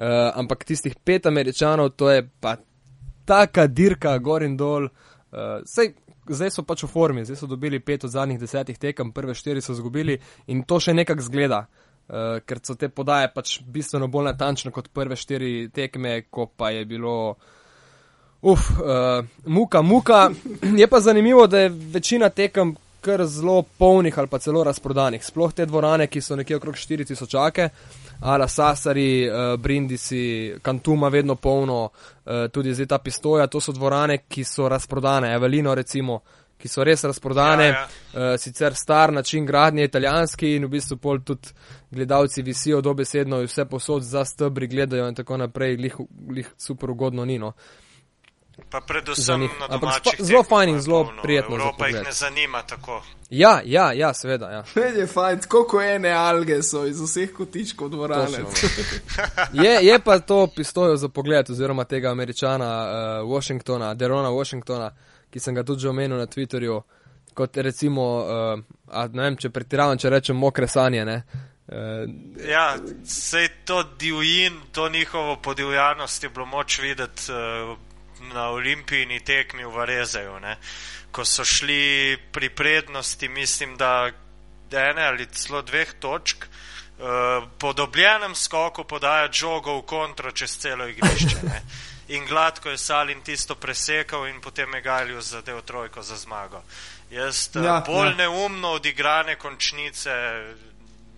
Speaker 3: Uh, ampak tistih pet američanov, to je pa taka dirka gor in dol. Uh, sej, zdaj so pač v formi, zdaj so dobili pet od zadnjih desetih tekem, prve štiri so izgubili in to še nekako zgleda. Uh, ker so te podaje pač bistveno bolj natančne kot prve štiri tekme, ko pa je bilo. Uf, uh, muka, muka. Je pa zanimivo, da je večina tekem kar zelo polnih ali pa celo razprodanih. Sploh te dvorane, ki so nekje okrog 4000, Ala Sasari, uh, Brindisi, Kantuma vedno polno, uh, tudi zdaj ta pistoja, to so dvorane, ki so razprodane, Evelino recimo, ki so res razprodane,
Speaker 2: Ja,
Speaker 3: ja. Uh, sicer star način gradnje italijanski in v bistvu pol tudi gledalci visijo dobesedno in vse posod za stebri gledajo in tako naprej, lih, lih super ugodno nino.
Speaker 2: Pa predvsem
Speaker 3: njih.
Speaker 2: na domačih.
Speaker 3: spa- zelo fajn in
Speaker 2: je
Speaker 3: zelo
Speaker 2: polno.
Speaker 3: prijetno za
Speaker 2: Evropa jih
Speaker 3: pogled.
Speaker 2: ne zanima tako.
Speaker 3: Ja, ja, ja, seveda. Ja. [LAUGHS]
Speaker 1: Meni je fajn, koliko ene alge so iz vseh kotičkov dvorane. [LAUGHS]
Speaker 3: Je, je pa to pistojo za pogled, oziroma tega američana uh, Washingtona, Derona Washingtona, ki sem ga tudi že omenil na Twitterju, kot recimo, uh, a, ne vem, če pretiravam, če rečem mokre sanje. Ne? Uh,
Speaker 2: Ja, sej to divjin, to njihovo podivjanost je bilo moč videti uh, na olimpijini tekmi v Varezeju. Ne? Ko so šli pri prednosti, mislim, da ene ali celo dveh točk, uh, po dobljenem skoku podaja žogo v kontro čez celo igrišče. Ne? In gladko je Salin tisto presekal in potem je Galju zadev trojko za zmago. Jaz
Speaker 1: Ja,
Speaker 2: ja, bolj
Speaker 1: ja.
Speaker 2: neumno odigrane končnice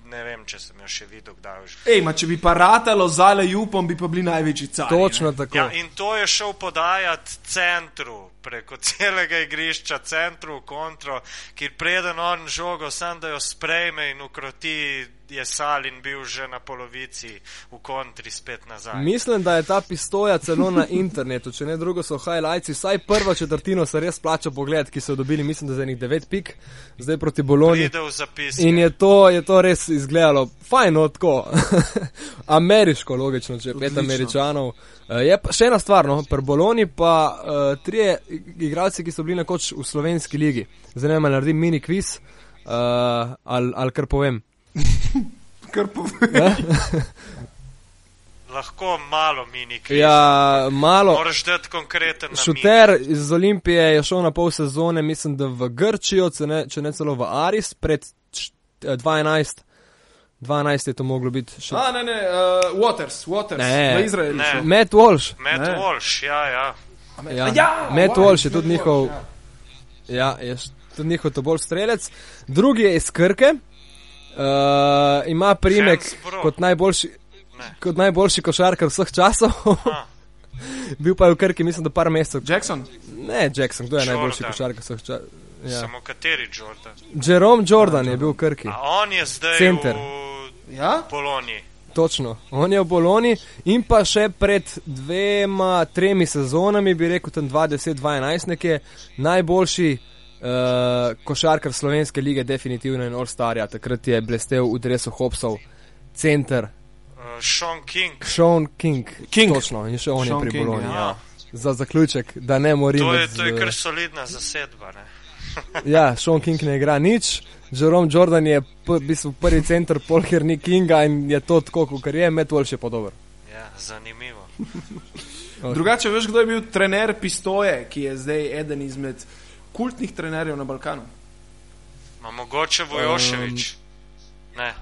Speaker 2: ne vem, če sem jo še videl kdaj. že.
Speaker 1: Ej, ma če bi pa ratalo zale jupom, bi pa bili največji cari.
Speaker 3: točno
Speaker 1: ne?
Speaker 3: tako.
Speaker 2: Ja, in to je šel podajati centru, preko celega igrišča, centru kontro, kjer preden on žogo, sam da jo sprejme in ukroti, je Salin bil že na polovici v kontri spet nazaj.
Speaker 3: Mislim, da je ta pistoja celo na internetu, če ne drugo so highlights, vsaj prvo četrtino se res plača pogled, ki so dobili, mislim, da za enih 9 pik, zdaj proti Bologni. In je to, je to res izgledalo fajno, tako [LAUGHS] ameriško, logično, če pet
Speaker 1: Odlično.
Speaker 3: američanov. Uh, je pa še ena stvar, no, pri Bologni pa uh, trije igralci, ki so bili nekoč v slovenski ligi. Zdaj ne vem, ali naredim mini kviz uh, ali, ali kar povem. [LAUGHS]
Speaker 1: Kar pove.
Speaker 3: Ja, [LAUGHS]
Speaker 2: Lahko malo mini kviz.
Speaker 3: ja malo.
Speaker 2: Moraš dati konkreten namen.
Speaker 3: Šuter iz Olimpije je šel na pol sezone, mislim, da v Grčijo, če ne, če ne celo v Aris, pred č- eh, 12. 12 je to moglo biti. Še.
Speaker 1: A, ne, ne, uh, Waters, Waters,
Speaker 3: Ne.
Speaker 1: v Izraelu.
Speaker 2: Ne.
Speaker 3: Matt Walsh.
Speaker 2: Matt
Speaker 1: Ne.
Speaker 2: Walsh, ja, ja.
Speaker 3: Ja,
Speaker 1: Ja,
Speaker 3: Matt
Speaker 1: Walsh,
Speaker 3: je tudi njihov,
Speaker 1: ja.
Speaker 3: ja, je tudi njihov to bolj strelec. Drugi je iz Krke, uh, ima primek kot najboljši,
Speaker 2: Ne.
Speaker 3: kot najboljši košarkar vseh časov. [LAUGHS] Bil pa je v Krki, mislim, da par mesecev.
Speaker 1: Jackson.
Speaker 3: Ne, Jackson, kdo je
Speaker 2: Jordan.
Speaker 3: najboljši košarkar vseh časov? Ja.
Speaker 2: Samo kateri Jordan?
Speaker 3: Jerome Jordan je bil v Krki.
Speaker 2: A on je zdaj
Speaker 3: Center.
Speaker 2: v
Speaker 1: Ja?
Speaker 2: Poloniji.
Speaker 3: Točno, on je v Boloni in pa še pred dvema, tremi sezonami, bi rekel, tam 2010-2011, nekje najboljši uh, košarkar slovenske lige, definitivno in All-Starja. Takrat je blestev v dresu Hopsov, center,
Speaker 2: Uh, Sean King.
Speaker 3: Sean King.
Speaker 1: King.
Speaker 3: Točno, in še on
Speaker 1: Sean
Speaker 3: je pri
Speaker 1: King,
Speaker 3: Boloni.
Speaker 1: ja.
Speaker 3: Ja. Za zaključek, da ne morim.
Speaker 2: To je, to je
Speaker 3: z-
Speaker 2: kar solidna zasedba. Ne?
Speaker 3: Ja, Sean King ne igra nič. Jerome Jordan je v bistvu prvi center, polher ni Kinga in je to tako, kot je, Matt Walsh je pa dober.
Speaker 2: Ja, zanimivo. [LAUGHS]
Speaker 1: Drugače, veš, kdo je bil trener Pistoje, ki je zdaj eden izmed kultnih trenerjev na Balkanu?
Speaker 2: Ma mogoče Vojoševič. Ne.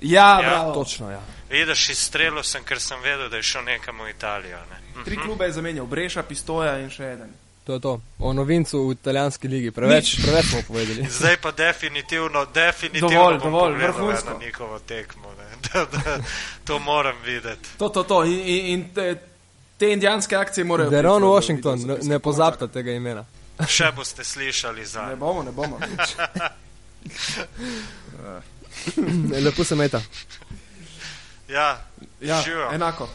Speaker 1: Ja,
Speaker 2: Ja,
Speaker 1: bravo.
Speaker 3: Točno, ja.
Speaker 2: Vidiš, izstrelil sem, ker sem vedel, da je šel nekam v Italijo. Ne?
Speaker 1: Tri
Speaker 2: Mhm.
Speaker 1: klube je zamenjal, Breša, Pistoja in še eden.
Speaker 3: To je to. O novincu v italijanski ligi. Preveč, preveč smo povedali. [LAUGHS]
Speaker 2: Zdaj pa definitivno, definitivno
Speaker 1: Dovolj, dovolj, vrhunsko.
Speaker 2: eno njihovo tekmo. Ne. [LAUGHS] Da, da, to moram videti.
Speaker 1: To, to, to. In, in, in te, te indijanske akcije morajo.
Speaker 3: Deron Washington, ne, ne pozabite tega imena. [LAUGHS]
Speaker 2: Še boste slišali za.
Speaker 1: Ne bomo, ne bomo.
Speaker 3: Lepo se meta.
Speaker 2: Ja,
Speaker 1: Ja,
Speaker 2: živijo.
Speaker 1: enako.